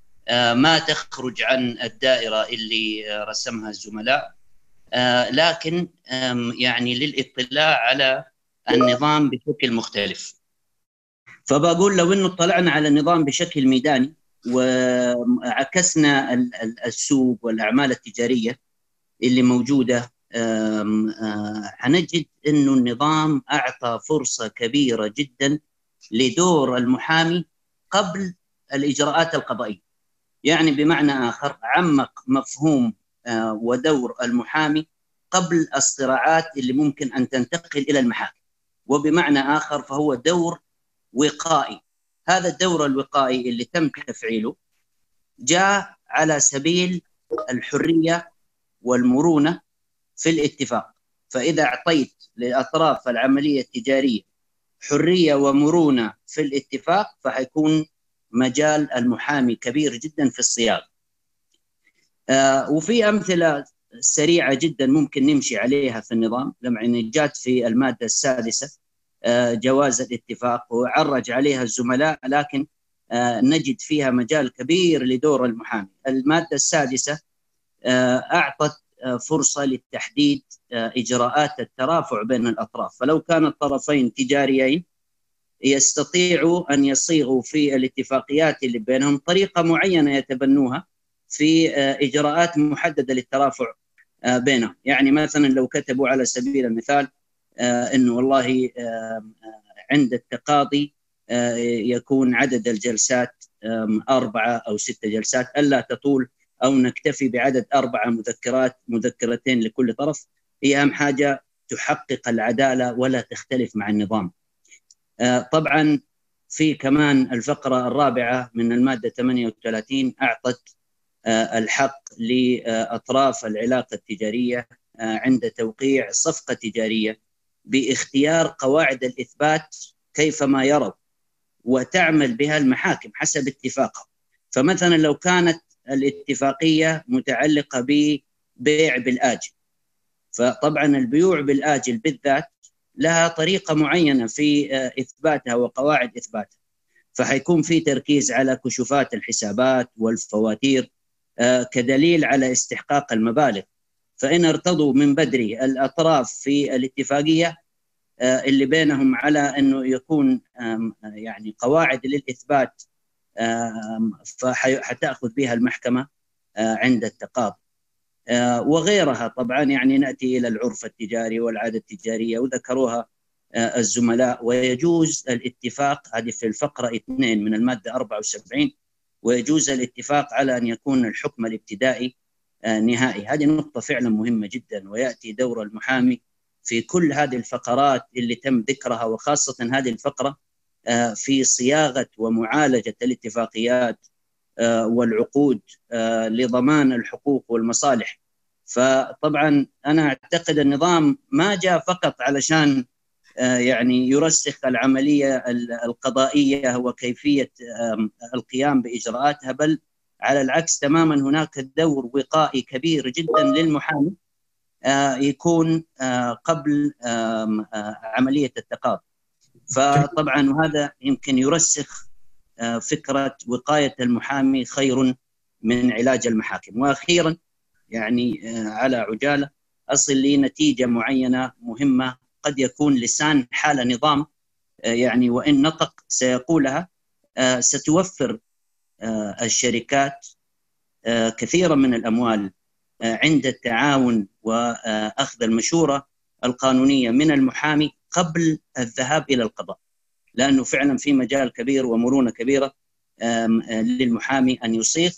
ما تخرج عن الدائرة اللي رسمها الزملاء لكن يعني للاطلاع على النظام بشكل مختلف. فبقول لو إنه اطلعنا على النظام بشكل ميداني وعكسنا السوق والأعمال التجارية اللي موجودة حنجد إنه النظام أعطى فرصة كبيرة جدا لدور المحامي قبل الإجراءات القضائية. يعني بمعنى آخر عمق مفهوم ودور المحامي قبل الصراعات اللي ممكن أن تنتقل إلى المحاكم. وبمعنى آخر فهو دور وقائي هذا الدور الوقائي اللي تم تفعيله جاء على سبيل الحرية والمرونة في الاتفاق. فإذا أعطيت لاطراف العملية التجارية حرية ومرونة في الاتفاق فحيكون مجال المحامي كبير جدا في الصياغة. آه وفي أمثلة سريعة جدا ممكن نمشي عليها في النظام. لما جات في المادة السادسة آه، جواز الاتفاق وعرج عليها الزملاء لكن آه، نجد فيها مجال كبير لدور المحامي. المادة السادسة آه، أعطت فرصة لتحديد إجراءات الترافع بين الأطراف. فلو كان الطرفين تجاريين يستطيعوا أن يصيغوا في الاتفاقيات اللي بينهم طريقة معينة يتبنوها في إجراءات محددة للترافع بينهم. يعني مثلا لو كتبوا على سبيل المثال آه، إنه والله آه، عند التقاضي آه، يكون عدد الجلسات أربعة أو ستة جلسات ألا تطول أو نكتفي بعدد أربعة مذكرات مذكرتين لكل طرف هي أهم حاجة تحقق العدالة ولا تختلف مع النظام. طبعا في كمان الفقرة الرابعة من المادة 38 أعطت الحق لأطراف العلاقة التجارية عند توقيع صفقة تجارية باختيار قواعد الإثبات كيفما يروا وتعمل بها المحاكم حسب اتفاقها فمثلا لو كانت الاتفاقية متعلقة ببيع بالآجل. فطبعا البيوع بالآجل بالذات لها طريقة معينة في إثباتها وقواعد إثباتها. فحيكون في تركيز على كشوفات الحسابات والفواتير كدليل على استحقاق المبالغ. فإن ارتضوا من بدري الأطراف في الاتفاقية اللي بينهم على أنه يكون يعني قواعد للإثبات فحتأخذ بها المحكمة عند التقاضي. وغيرها طبعا يعني نأتي إلى العرف التجاري والعادة التجارية وذكروها الزملاء. ويجوز الاتفاق هذه في الفقرة 2 من المادة 74 ويجوز الاتفاق على أن يكون الحكم الابتدائي نهائي. هذه نقطة فعلا مهمة جدا ويأتي دور المحامي في كل هذه الفقرات اللي تم ذكرها وخاصة هذه الفقرة في صياغة ومعالجة الاتفاقيات والعقود لضمان الحقوق والمصالح. فطبعا أنا أعتقد النظام ما جاء فقط علشان يعني يرسخ العملية القضائية وكيفية القيام بإجراءاتها بل على العكس تماما هناك دور وقائي كبير جدا للمحامي يكون قبل عملية التقاضي فطبعا وهذا يمكن يرسخ فكرة وقاية المحامي خير من علاج المحاكم. وأخيرا يعني على عجالة أصل لنتيجة معينة مهمة قد يكون لسان حال نظام يعني وإن نطق سيقولها ستوفر الشركات كثيرا من الأموال عند التعاون واخذ المشورة القانونية من المحامي قبل الذهاب إلى القضاء لأنه فعلا في مجال كبير ومرونة كبيرة للمحامي أن يصيغ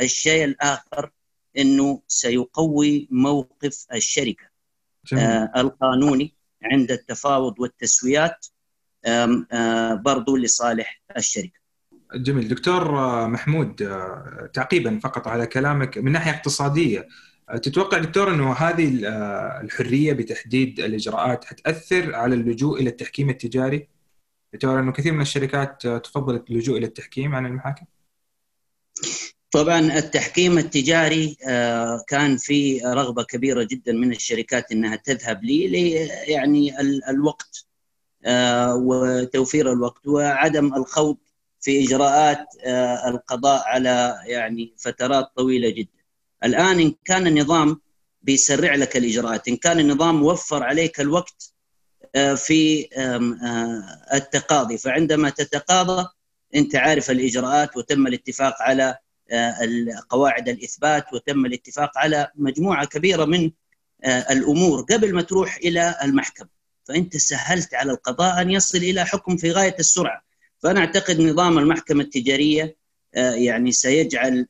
الشيء الآخر إنه سيقوي موقف الشركة. جميل. القانوني عند التفاوض والتسويات برضو لصالح الشركة. جميل. دكتور محمود تعقيبا فقط على كلامك من ناحية اقتصادية تتوقع دكتور إنه هذه الحرية بتحديد الإجراءات حتأثر على اللجوء إلى التحكيم التجاري؟ تعتبر إنه كثير من الشركات تفضل اللجوء إلى التحكيم عن المحاكم؟ طبعا التحكيم التجاري كان في رغبة كبيرة جدا من الشركات إنها تذهب لي يعني الوقت وتوفير الوقت وعدم الخوض في إجراءات القضاء على يعني فترات طويلة جدا. الآن إن كان النظام بيسرع لك الإجراءات، إن كان النظام وفر عليك الوقت في التقاضي، فعندما تتقاضى أنت عارف الإجراءات وتم الاتفاق على قواعد الإثبات وتم الاتفاق على مجموعة كبيرة من الأمور قبل ما تروح إلى المحكمة، فأنت سهلت على القضاء أن يصل إلى حكم في غاية السرعة. فأنا أعتقد نظام المحكمة التجارية يعني سيجعل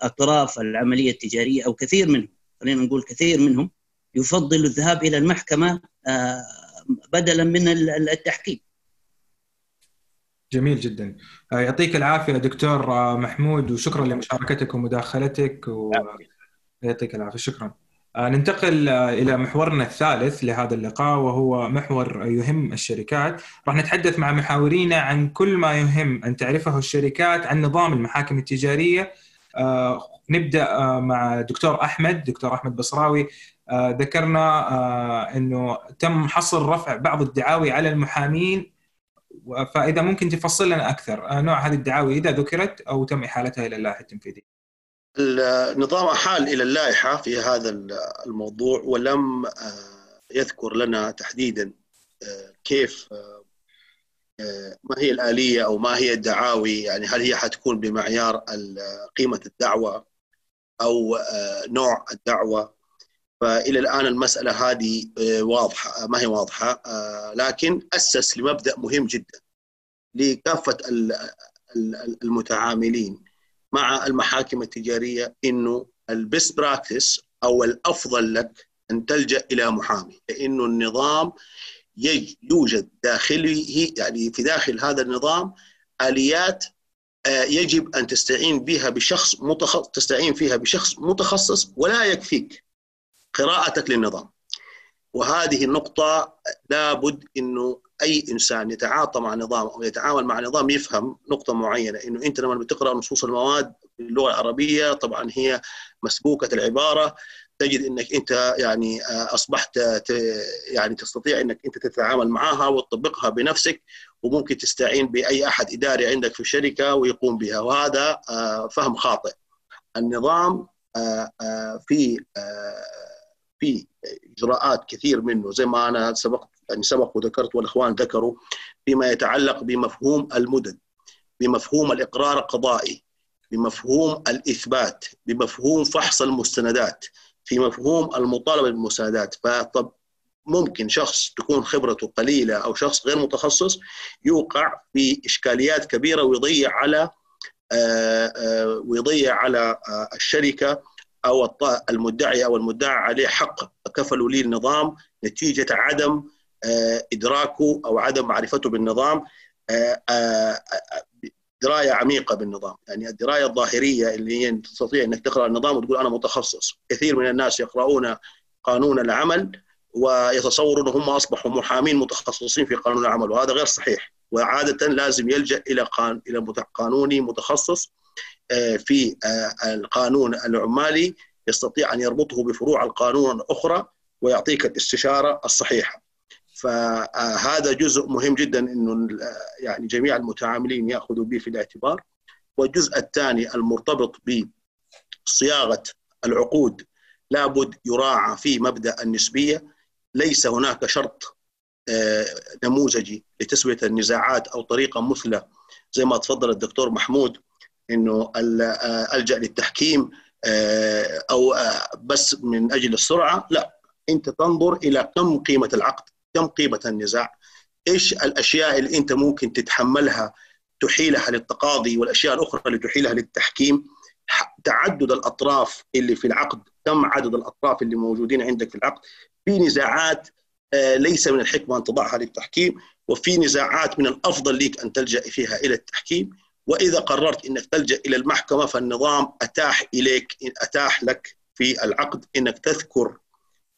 اطراف العملية التجارية أو كثير منهم خلينا نقول كثير منهم يفضل الذهاب إلى المحكمة بدلا من التحكيم. جميل جدا يعطيك العافية دكتور محمود وشكرا لمشاركتك ومداخلتك ويعطيك العافية شكرا. ننتقل إلى محورنا الثالث لهذا اللقاء وهو محور يهم الشركات، راح نتحدث مع محاورينا عن كل ما يهم أن تعرفه الشركات عن نظام المحاكم التجارية. نبدأ مع دكتور أحمد، دكتور أحمد بصراوي ذكرنا إنه تم حصر رفع بعض الدعاوي على المحامين فإذا ممكن تفصل لنا أكثر نوع هذه الدعاوي إذا ذكرت أو تم إحالتها إلى اللائحه التنفيذيه. النظام أحال إلى اللائحة في هذا الموضوع ولم يذكر لنا تحديدا كيف ما هي الآلية أو ما هي الدعاوي؟ يعني هل هي حتكون بمعيار قيمة الدعوة أو نوع الدعوة؟ فإلى الآن المسألة هذه واضحة ما هي واضحة لكن أسس لمبدأ مهم جدا لكافة المتعاملين مع المحاكم التجارية إنه ال best practice أو الأفضل لك أن تلجأ إلى محامي لأنه النظام يوجد داخله يعني في داخل هذا النظام آليات آه، يجب أن تستعين بها بشخص متخصص تستعين فيها بشخص متخصص ولا يكفيك قراءتك للنظام. وهذه النقطة لابد إنه أي إنسان يتعاطى مع نظام أو يتعامل مع نظام يفهم نقطة معينة إنه أنت لما بتقرأ نصوص المواد باللغة العربية طبعا هي مسبوكة العبارة تجد إنك أنت يعني آه، أصبحت يعني تستطيع إنك أنت تتعامل معها وتطبقها بنفسك وممكن تستعين بأي أحد إداري عندك في الشركة ويقوم بها. وهذا آه، فهم خاطئ. النظام آه، في في إجراءات كثير منه. زي ما أنا سبق يعني سبق وذكرت والأخوان ذكروا فيما يتعلق بمفهوم المدد بمفهوم الإقرار القضائي بمفهوم الإثبات بمفهوم فحص المستندات. في مفهوم المطالبة بالمساعدات. فطب ممكن شخص تكون خبرته قليلة أو شخص غير متخصص يوقع في إشكاليات كبيرة ويضيع على آه، آه، ويضيع على آه، الشركة أو المدعي أو المدعى عليه حق. كفلوا لي النظام نتيجة عدم إدراكه أو عدم معرفته بالنظام. دراية عميقة بالنظام، يعني الدراية الظاهرية اللي هي تستطيع إنك تقرأ النظام وتقول أنا متخصص، كثير من الناس يقرؤون قانون العمل ويتصورون هم أصبحوا محامين متخصصين في قانون العمل وهذا غير صحيح، وعادة لازم يلجأ إلى إلى قانوني متخصص آه، في آه، القانون العمالي يستطيع أن يربطه بفروع القانون الأخرى ويعطيك الاستشارة الصحيحة. فهذا جزء مهم جدا إنه يعني جميع المتعاملين يأخذوا به في الاعتبار. والجزء الثاني المرتبط بصياغة العقود لابد يراعى في مبدأ النسبية. ليس هناك شرط آه، نموذجي لتسوية النزاعات أو طريقة مثلى زي ما تفضل الدكتور محمود إنه آه، ألجأ للتحكيم آه، أو بس من أجل السرعة. لا أنت تنظر إلى كم قيمة العقد. كم قيمة النزاع؟ إيش الأشياء اللي أنت ممكن تتحملها تحيلها للتقاضي والأشياء الأخرى اللي تحيلها للتحكيم؟ تعدد الأطراف اللي في العقد كم عدد الأطراف اللي موجودين عندك في العقد؟ في نزاعات آه، ليس من الحكمة أن تضعها للتحكيم وفي نزاعات من الأفضل لك أن تلجأ فيها إلى التحكيم. وإذا قررت إنك تلجأ إلى المحكمة فالنظام أتاح إليك أتاح لك في العقد إنك تذكر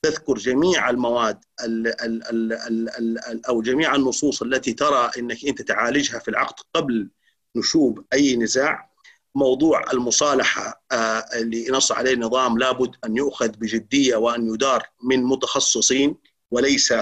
تذكر جميع المواد ال ال ال ال ال أو جميع النصوص التي ترى إنك أنت تعالجها في العقد قبل نشوب أي نزاع موضوع المصالحة آه، اللي نص عليه النظام لابد أن يؤخذ بجدية وأن يدار من متخصصين وليس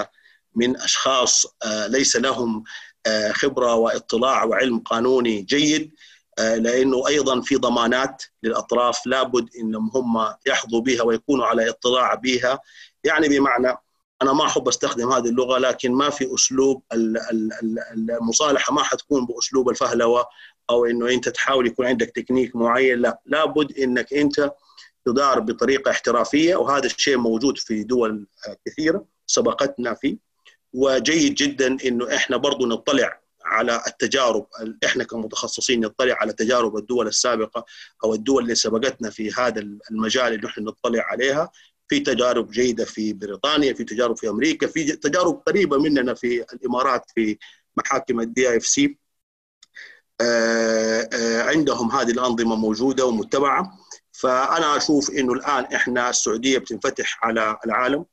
من أشخاص آه، ليس لهم آه، خبرة واطلاع وعلم قانوني جيد لأنه أيضا في ضمانات للأطراف لابد إنهم هم يحظوا بها ويكونوا على اطلاع بها. يعني بمعنى أنا ما أحب أستخدم هذه اللغة لكن ما في أسلوب المصالحة ما حتكون بأسلوب الفهلوة أو إنه أنت تحاول يكون عندك تكنيك معين لا. لابد إنك أنت تدار بطريقة احترافية وهذا الشيء موجود في دول كثيرة سبقتنا فيه. وجيد جدا إنه إحنا برضو نطلع على التجارب إحنا كمتخصصين نطلع على تجارب الدول السابقة أو الدول اللي سبقتنا في هذا المجال اللي نحن نطلع عليها. في تجارب جيدة في بريطانيا في تجارب في أمريكا في تجارب قريبة مننا في الإمارات في محاكم ال DIFC عندهم هذه الأنظمة موجودة ومتبعة. فأنا أشوف إنه الآن إحنا السعودية بتنفتح على العالم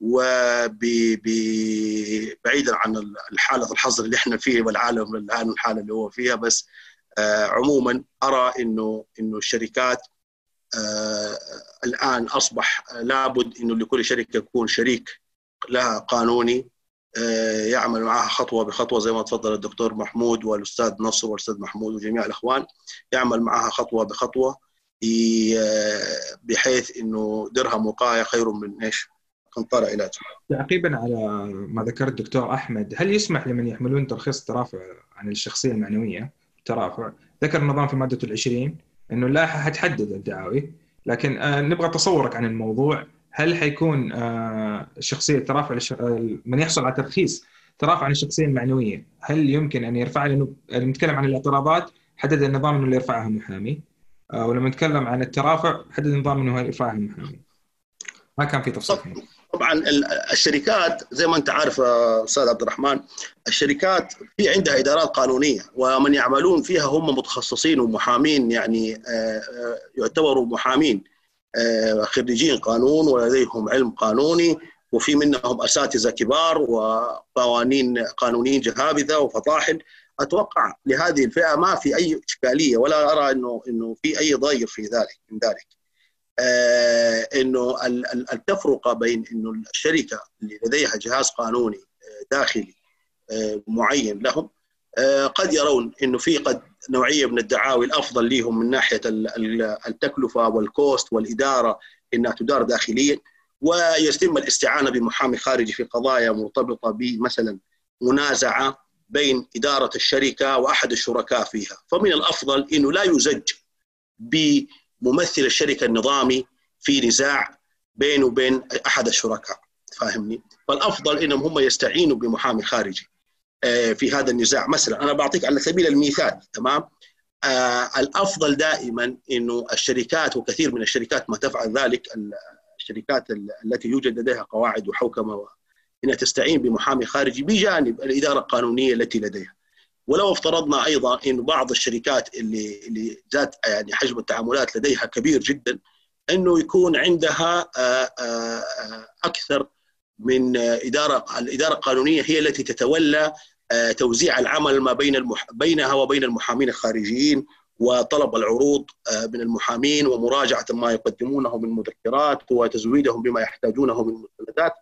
وبعيدا عن الحالة الحظر اللي إحنا فيه والعالم الآن الحالة اللي هو فيها بس آه، عموما أرى إنه إنه الشركات الآن أصبح لابد إنه لكل شركة يكون شريك لها قانوني آه، يعمل معها خطوة بخطوة زي ما تفضل الدكتور محمود والأستاذ نصر والأستاذ محمود وجميع الإخوان يعمل معها خطوة بخطوة آه، بحيث إنه درهم وقاية خير من إيش؟ قنطره علاج. تعقيبا على ما ذكر الدكتور أحمد، هل يسمح لمن يحملون ترخيص ترافع عن الشخصية المعنوية ترافع؟ ذكر النظام في مادة العشرين إنه اللائحه حتحدد الدعاوي لكن آه نبغى تصورك عن الموضوع. هل حيكون آه الشخصيه ترافع آه، من يحصل على ترخيص ترافع عن الشخصية المعنوية هل يمكن أن يرفع لأنه نتكلم عن الاعتراضات حدد النظام إنه اللي يرفعها محامي آه ولما نتكلم عن الترافع حدد النظام إنه يرفعها محامي ما كان في تفصيل. طبعا الشركات زي ما أنت عارف أستاذ عبد الرحمن الشركات في عندها إدارات قانونية ومن يعملون فيها هم متخصصين ومحامين يعني يعتبروا محامين خريجين قانون ولديهم علم قانوني وفي منهم أساتذة كبار وقوانين قانونيين جهابذة وفطاحل أتوقع لهذه الفئة ما في أي إشكالية ولا أرى انه إنه في أي ضير في ذلك من ذلك. آه إنه التفرقة بين إنه الشركة اللي لديها جهاز قانوني داخلي آه معين لهم آه قد يرون إنه في قد نوعية من الدعاوي الأفضل لهم من ناحية التكلفة والكوست والإدارة إنها تدار داخليا ويتم الاستعانة بمحامي خارجي في قضايا مرتبطة بمثلا منازعة بين إدارة الشركة وأحد الشركاء فيها، فمن الأفضل إنه لا يزج بممثل الشركة النظامي في نزاع بينه وبين أحد الشركاء، فاهمني؟ فالافضل إنهم هم يستعينوا بمحامي خارجي في هذا النزاع، مثلا أنا بعطيك على سبيل المثال تمام؟ آه الأفضل دائما إنه الشركات وكثير من الشركات ما تفعل ذلك الشركات التي يوجد لديها قواعد وحوكمة إنها تستعين بمحامي خارجي بجانب الإدارة القانونية التي لديها. ولو افترضنا أيضا إن بعض الشركات اللي اللي ذات يعني حجم التعاملات لديها كبير جدا إنه يكون عندها أكثر من إدارة الإدارة القانونية هي التي تتولى توزيع العمل ما بين المح... بينها وبين المحامين الخارجيين وطلب العروض من المحامين ومراجعة ما يقدمونه من مذكرات وتزويدهم بما يحتاجونه من مستندات.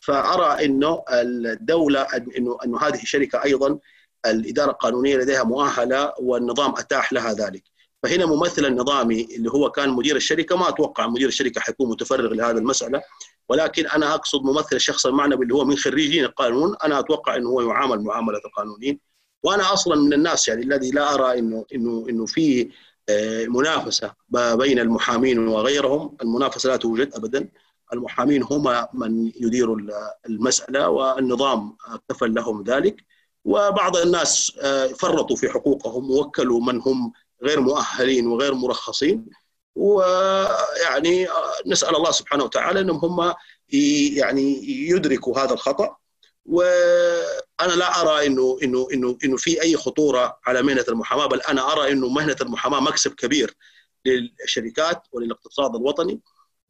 فأرى إنه الدولة إنه إنه هذه الشركة أيضا الإدارة القانونية لديها مؤهلة والنظام أتاح لها ذلك. فهنا ممثل النظامي اللي هو كان مدير الشركة ما أتوقع مدير الشركة حيكون متفرغ لهذه المسألة ولكن أنا أقصد ممثل الشخص المعنوي اللي هو من خريجين القانون. أنا أتوقع إنه هو يعامل معاملة القانونيين. وأنا أصلا من الناس يعني الذي لا أرى إنه إنه إنه في منافسة بين المحامين وغيرهم. المنافسة لا توجد ابدا. المحامين هم من يديروا المسألة والنظام كفل لهم ذلك. وبعض الناس فرطوا في حقوقهم ووكلوا من هم غير مؤهلين وغير مرخصين. ويعني نسأل الله سبحانه وتعالى أنهم هم يعني يدركوا هذا الخطأ. وأنا لا أرى إنه إنه إنه إنه في أي خطورة على مهنة المحاماة بل أنا أرى إنه مهنة المحاماة مكسب كبير للشركات وللاقتصاد الوطني.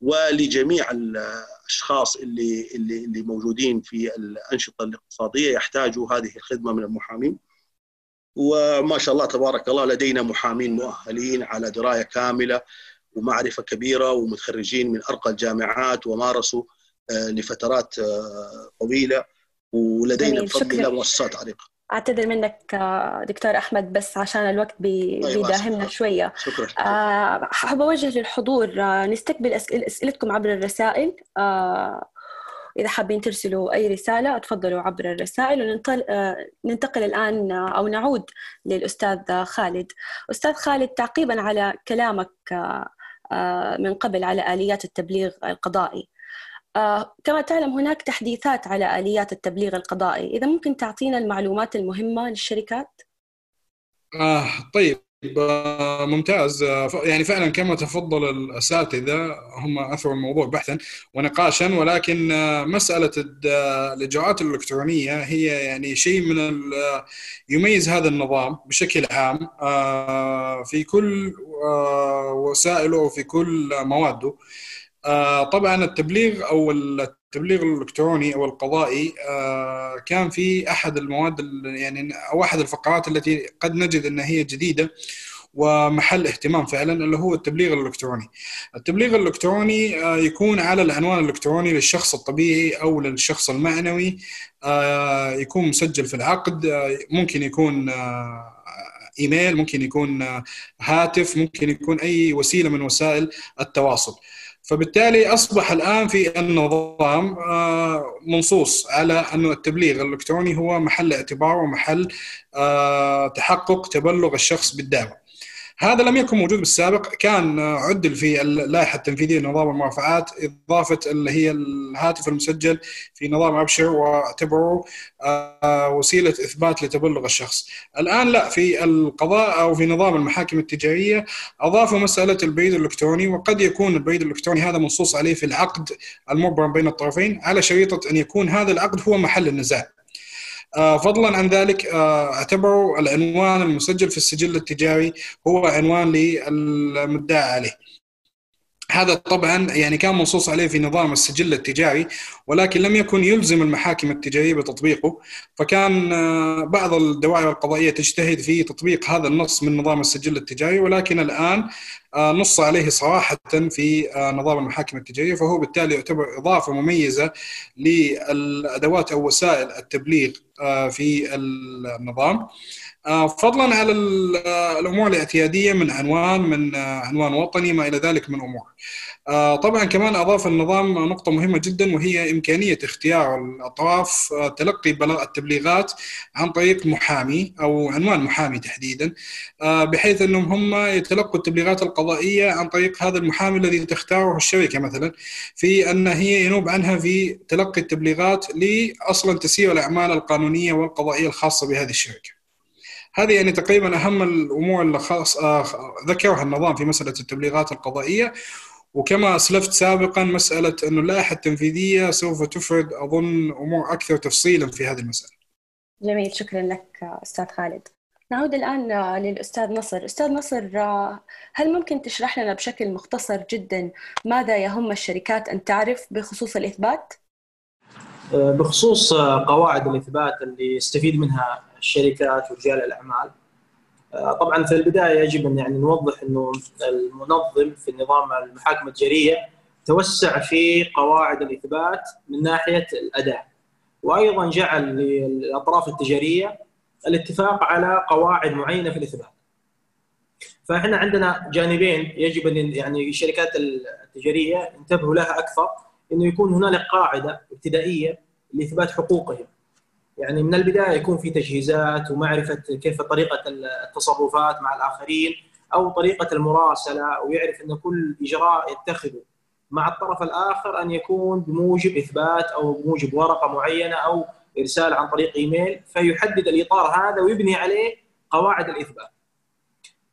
ولجميع الأشخاص اللي اللي اللي موجودين في الأنشطة الاقتصادية يحتاجوا هذه الخدمة من المحامين. وما شاء الله تبارك الله لدينا محامين مؤهلين على دراية كاملة ومعرفة كبيرة ومتخرجين من أرقى الجامعات ومارسوا لفترات طويلة. ولدينا بفضل الله مؤسسات عريقة. أعتذر منك دكتور أحمد بس عشان الوقت بي... بيداهمنا شوية. شكرا. آه حاب أوجه للحضور آه نستقبل. أسئلتكم عبر الرسائل. آه إذا حابين ترسلوا أي رسالة تفضلوا عبر الرسائل وننتقل آه ننتقل الآن آه أو نعود للأستاذ خالد. أستاذ خالد تعقيبا على كلامك آه من قبل على آليات التبليغ القضائي. آه، كما تعلم هناك تحديثات على آليات التبليغ القضائي. إذا ممكن تعطينا المعلومات المهمة للشركات؟ آه طيب آه ممتاز. آه يعني فعلا كما تفضل الأساتذة هم أثروا الموضوع بحثا ونقاشا ولكن آه مسألة الإجراءات الإلكترونية هي يعني شيء من يميز هذا النظام بشكل عام في كل وسائله وفي كل مواده. آه طبعا التبليغ أو التبليغ الإلكتروني أو القضائي آه كان في أحد المواد يعني أو أحد الفقرات التي قد نجد انها هي جديدة ومحل اهتمام فعلا اللي هو التبليغ الإلكتروني. التبليغ الإلكتروني آه يكون على العنوان الإلكتروني للشخص الطبيعي أو للشخص المعنوي يكون مسجل في العقد ممكن يكون إيميل ممكن يكون هاتف ممكن يكون أي وسيلة من وسائل التواصل. فبالتالي أصبح الآن في النظام منصوص على أنه التبليغ الإلكتروني هو محل اعتبار ومحل تحقق تبلغ الشخص بالدعوة. هذا لم يكن موجود بالسابق كان عدل في اللائحة التنفيذية لنظام المرافعات إضافة اللي هي الهاتف المسجل في نظام أبشر واعتبره آه، وسيلة إثبات لتبلغ الشخص. الآن لا في القضاء أو في نظام المحاكم التجارية أضافوا مسألة البريد الإلكتروني وقد يكون البريد الإلكتروني هذا منصوص عليه في العقد المبرم بين الطرفين على شريطة أن يكون هذا العقد هو محل النزاع. آه، فضلا عن ذلك آه، اعتبروا العنوان المسجل في السجل التجاري هو عنوان للمدعى عليه. هذا طبعا يعني كان منصوص عليه في نظام السجل التجاري ولكن لم يكن يلزم المحاكم التجارية بتطبيقه فكان آه، بعض الدوائر القضائية تجتهد في تطبيق هذا النص من نظام السجل التجاري ولكن الآن آه، نص عليه صراحة في آه، نظام المحاكم التجارية فهو بالتالي يعتبر إضافة مميزة للأدوات أو وسائل التبليغ في النظام. فضلا على الأمور الاعتيادية من عنوان من عنوان وطني ما إلى ذلك من أمور. طبعا كمان أضاف النظام نقطة مهمة جدا وهي إمكانية اختيار الأطراف تلقي التبليغات عن طريق محامي أو عنوان محامي تحديدا بحيث أنهم هم يتلقوا التبليغات القضائية عن طريق هذا المحامي الذي تختاره الشركة مثلا في أن هي ينوب عنها في تلقي التبليغات لاصلا تسيير الأعمال القانونية والقضائية الخاصة بهذه الشركة. هذه يعني تقريبا أهم الأمور اللي خاص آه ذكرها النظام في مسألة التبليغات القضائية وكما أسلفت سابقا مسألة أنه اللائحة التنفيذية سوف تفرد أظن أمور أكثر تفصيلا في هذه المسألة. جميل شكرا لك أستاذ خالد. نعود الآن للأستاذ نصر أستاذ نصر هل ممكن تشرح لنا بشكل مختصر جدا ماذا يهم الشركات أن تعرف بخصوص الإثبات؟ بخصوص قواعد الإثبات اللي يستفيد منها الشركات ورجال الأعمال آه، طبعا في البداية يجب أن يعني نوضح إنه المنظم في النظام المحاكم التجاريه توسع في قواعد الإثبات من ناحية الأداء وأيضا جعل للأطراف التجارية الاتفاق على قواعد معينة في الإثبات. فإحنا عندنا جانبين يجب أن يعني الشركات التجارية ينتبهوا لها أكثر إنه يكون هنالك قاعدة ابتدائية لإثبات حقوقهم يعني من البداية يكون في تجهيزات ومعرفة كيف طريقة التصرفات مع الآخرين أو طريقة المراسلة ويعرف إن كل إجراء يتخذه مع الطرف الآخر أن يكون بموجب إثبات أو بموجب ورقة معينة أو إرسال عن طريق إيميل فيحدد الإطار هذا ويبني عليه قواعد الإثبات.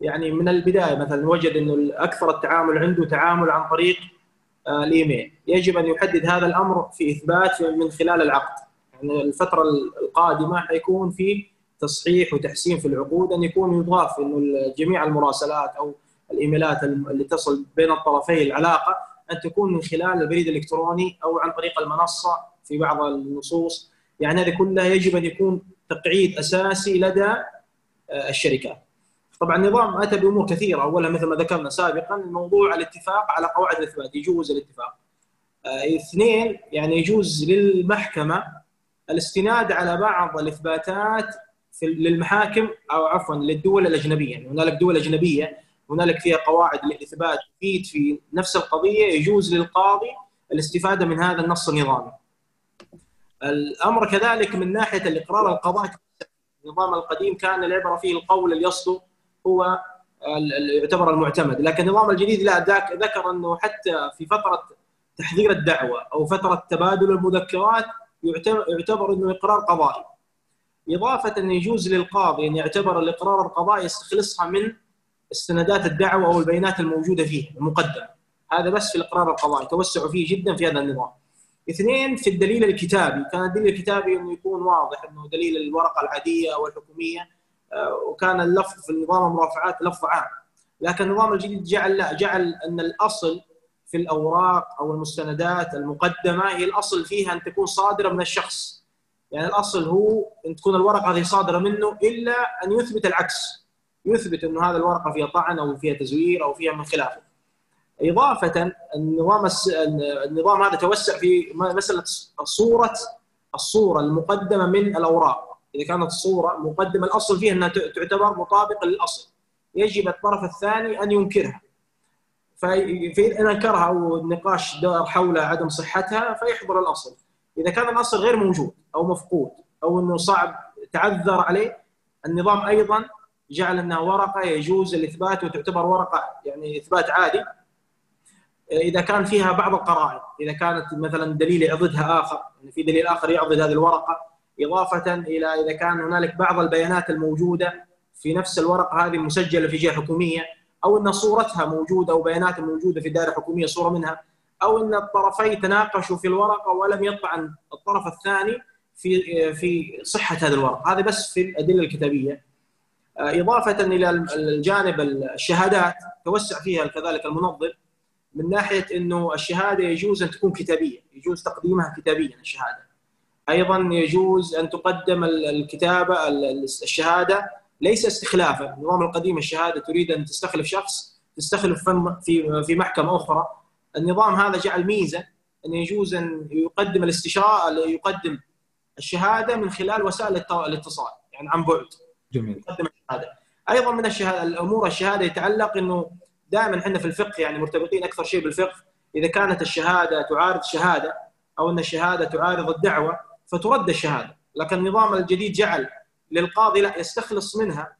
يعني من البداية مثلا وجد إنه أكثر التعامل عنده تعامل عن طريق آه، الإيميل، يجب أن يحدد هذا الأمر في إثبات من خلال العقد. يعني الفترة القادمة حيكون في تصحيح وتحسين في العقود أن يكون يضاف إنه جميع المراسلات أو الإيميلات اللي تصل بين الطرفي العلاقة أن تكون من خلال البريد الإلكتروني أو عن طريق المنصة في بعض النصوص يعني هذه كلها يجب أن يكون تقعيد أساسي لدى آه، الشركات. طبعا النظام أتى بأمور كثيرة اولها مثل ما ذكرنا سابقا موضوع الاتفاق على قواعد الإثبات يجوز الاتفاق. آه، اثنين يعني يجوز للمحكمة الاستناد على بعض الإثباتات في للمحاكم أو عفوا للدول الأجنبية. يعني هنالك دول أجنبية هنالك فيها قواعد للإثبات تفيد في نفس القضية يجوز للقاضي الاستفادة من هذا النص النظامي. الأمر كذلك من ناحية الإقرار القضائي النظام القديم كان العبرة فيه القول اللي يصدر هو يعتبر المعتمد، لكن النظام الجديد لا ذكر أنه حتى في فترة تحضير الدعوة أو فترة تبادل المذكرات يعتبر إنه إقرار قضائي. إضافة انه يجوز للقاضي أن يعتبر الإقرار القضائي يستخلصها من استندات الدعوة أو البيانات الموجودة فيه المقدمة. هذا بس في الإقرار القضائي توسعوا فيه جدا في هذا النظام. اثنين في الدليل الكتابي. كان الدليل الكتابي انه يكون واضح أنه دليل الورقة العادية أو الحكومية آه، وكان اللفظ في نظام المرافعات لفظ عام. لكن النظام الجديد جعل لا جعل أن الأصل في الأوراق أو المستندات المقدمة هي الأصل فيها أن تكون صادرة من الشخص. يعني الأصل هو أن تكون الورقة هذه صادرة منه إلا أن يثبت العكس. يثبت انه هذه الورقة فيها طعن أو فيها تزوير أو فيها من خلافه. إضافة النظام النظام هذا توسع في مسألة صورة الصورة المقدمة من الأوراق. إذا كانت الصورة مقدمة الأصل فيها أنها تعتبر مطابقه للأصل. يجب الطرف الثاني أن ينكرها. فإن أنكرها أو النقاش دار حول عدم صحتها فيحضر الأصل. إذا كان الأصل غير موجود أو مفقود أو أنه صعب تعذر عليه النظام أيضا جعل انها ورقة يجوز الإثبات وتعتبر ورقة يعني إثبات عادي. إذا كان فيها بعض القرائن إذا كانت مثلا دليل يعضدها آخر يعني في دليل آخر يعضد هذه الورقة إضافة إلى إذا كان هنالك بعض البيانات الموجودة في نفس الورقة هذه مسجله في جهة حكومية أو إن صورتها موجودة أو بيانات موجودة في دائرة حكومية صورة منها أو إن الطرفين تناقشوا في الورقه ولم يطعن الطرف الثاني في في صحة هذه الورقه هذه بس في الأدلة الكتابية. إضافة إلى الجانب الشهادات توسع فيها كذلك المنظر من ناحية إنه الشهادة يجوز أن تكون كتابية يجوز تقديمها كتابيا الشهادة. أيضا يجوز أن تقدم الكتابة الشهادة ليس استخلافا. النظام القديم الشهادة تريد أن تستخلف شخص تستخلف في في محكمة أخرى. النظام هذا جعل ميزة أن يجوز أن يقدم الاستشاره يقدم الشهادة من خلال وسائل الاتصال يعني عن بعد. جميل. يقدم الشهادة. أيضا من الشهاده الأمور الشهادة يتعلق إنه دائما إحنا في الفقه يعني مرتبطين أكثر شيء بالفقه. إذا كانت الشهادة تعارض شهادة أو إن الشهادة تعارض الدعوة فترد الشهادة. لكن النظام الجديد جعل للقاضي لا يستخلص منها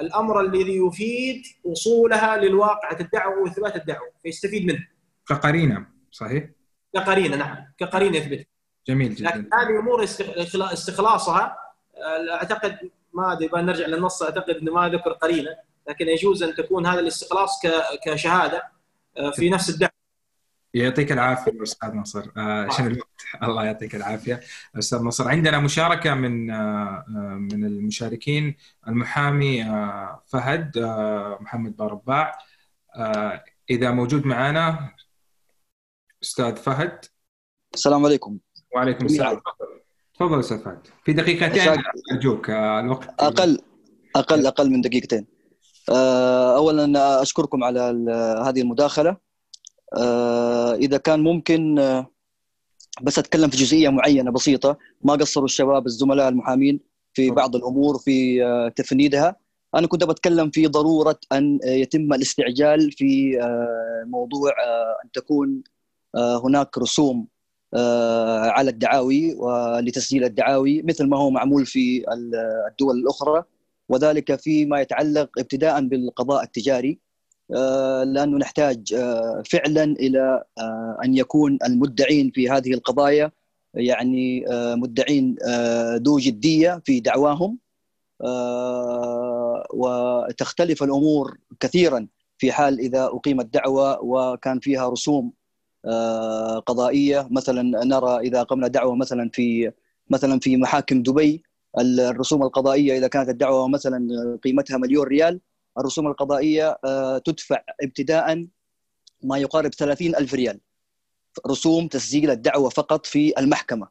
الأمر الذي يفيد وصولها للواقعة الدعوه وإثبات الدعوه فيستفيد منها كقرينة صحيح؟ كقرينة نعم. كقرينة يثبت. جميل جدا. لكن هذه أمور استخلاصها أعتقد ما أدري نرجع للنص أعتقد إنه ما ذكر قرينة لكن يجوز أن تكون هذا الاستخلاص كشهادة في نفس الدعوة. يعطيك العافية أستاذ نصر. آه، عشان الوقت؟ *laughs* الله يعطيك العافية أستاذ نصر. عندنا مشاركة من آه، من المشاركين المحامي آه، فهد محمد بارباع إذا موجود معنا أستاذ فهد. السلام عليكم. وعليكم السلام. تفضل أستاذ فهد. في دقيقتين أرجوك الوقت أقل أقل أقل من دقيقتين. اولا أشكركم على هذه المداخلة. إذا كان ممكن بس أتكلم في جزئية معينة بسيطة. ما قصروا الشباب الزملاء المحامين في بعض الأمور في تفنيدها. أنا كنت بتكلم في ضرورة أن يتم الاستعجال في موضوع أن تكون هناك رسوم على الدعاوي ولتسجيل الدعاوي مثل ما هو معمول في الدول الأخرى. وذلك فيما يتعلق ابتداء بالقضاء التجاري. لأنه نحتاج فعلا إلى أن يكون المدعين في هذه القضايا يعني مدعين ذو جدية في دعواهم وتختلف الأمور كثيرا في حال إذا أقيمت دعوة وكان فيها رسوم قضائية. مثلا نرى إذا قمنا دعوة مثلا في مثلا في محاكم دبي الرسوم القضائية إذا كانت الدعوة مثلا قيمتها مليون ريال الرسوم القضائية تدفع ابتداء ما يقارب 30 ألف ريال. رسوم تسجيل الدعوة فقط في المحكمة.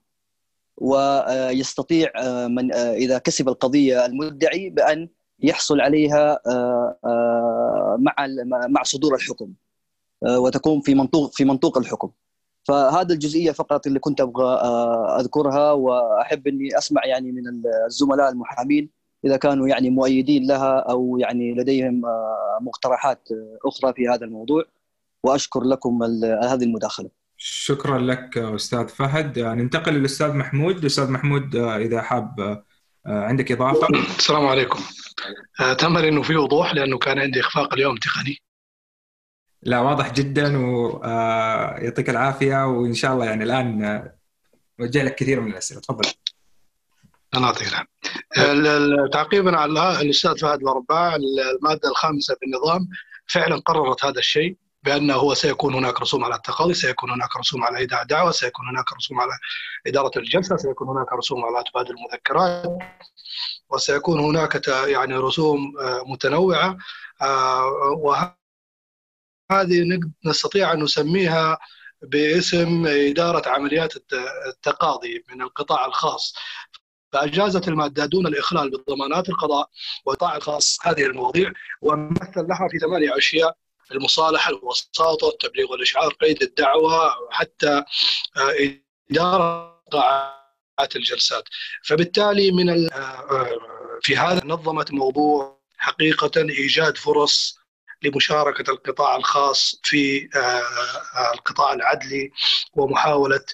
ويستطيع من إذا كسب القضية المدعي بأن يحصل عليها مع مع صدور الحكم وتكون في منطوق في منطوق الحكم. فهذا الجزئية فقط اللي كنت أبغى أذكرها وأحب إني أسمع يعني من الزملاء المحامين إذا كانوا يعني مؤيدين لها أو يعني لديهم مقترحات أخرى في هذا الموضوع وأشكر لكم هذه المداخلة. شكرا لك أستاذ فهد ننتقل للأستاذ محمود، أستاذ محمود إذا حاب عندك إضافة. السلام عليكم. اتامل إنه في وضوح لأنه كان عندي إخفاق اليوم تقني. لا واضح جدا ويعطيك العافية وإن شاء الله يعني الآن وجه لك كثير من الأسئلة تفضل. الله يعطيك. تعقيبا على الأستاذ فهد الأرباع المادة الخامسة في النظام فعلا قررت هذا الشيء بأنه هو سيكون هناك رسوم على التقاضي، سيكون هناك رسوم على إيداع دعوه، سيكون هناك رسوم على إدارة الجلسة، سيكون هناك رسوم على تبادل المذكرات وسيكون هناك يعني رسوم متنوعة وهذه نستطيع أن نسميها باسم إدارة عمليات التقاضي من القطاع الخاص فأجازت المادة دون الإخلال بضمانات القضاء والقطاع الخاص هذه المواضيع ومثل لها في ثمانية أشياء المصالحة، الوساطة، التبليغ والإشعار، قيد الدعوة، حتى إدارة قاعات الجلسات. فبالتالي من في هذا نظمت موضوع حقيقة إيجاد فرص لمشاركة القطاع الخاص في القطاع العدلي ومحاولة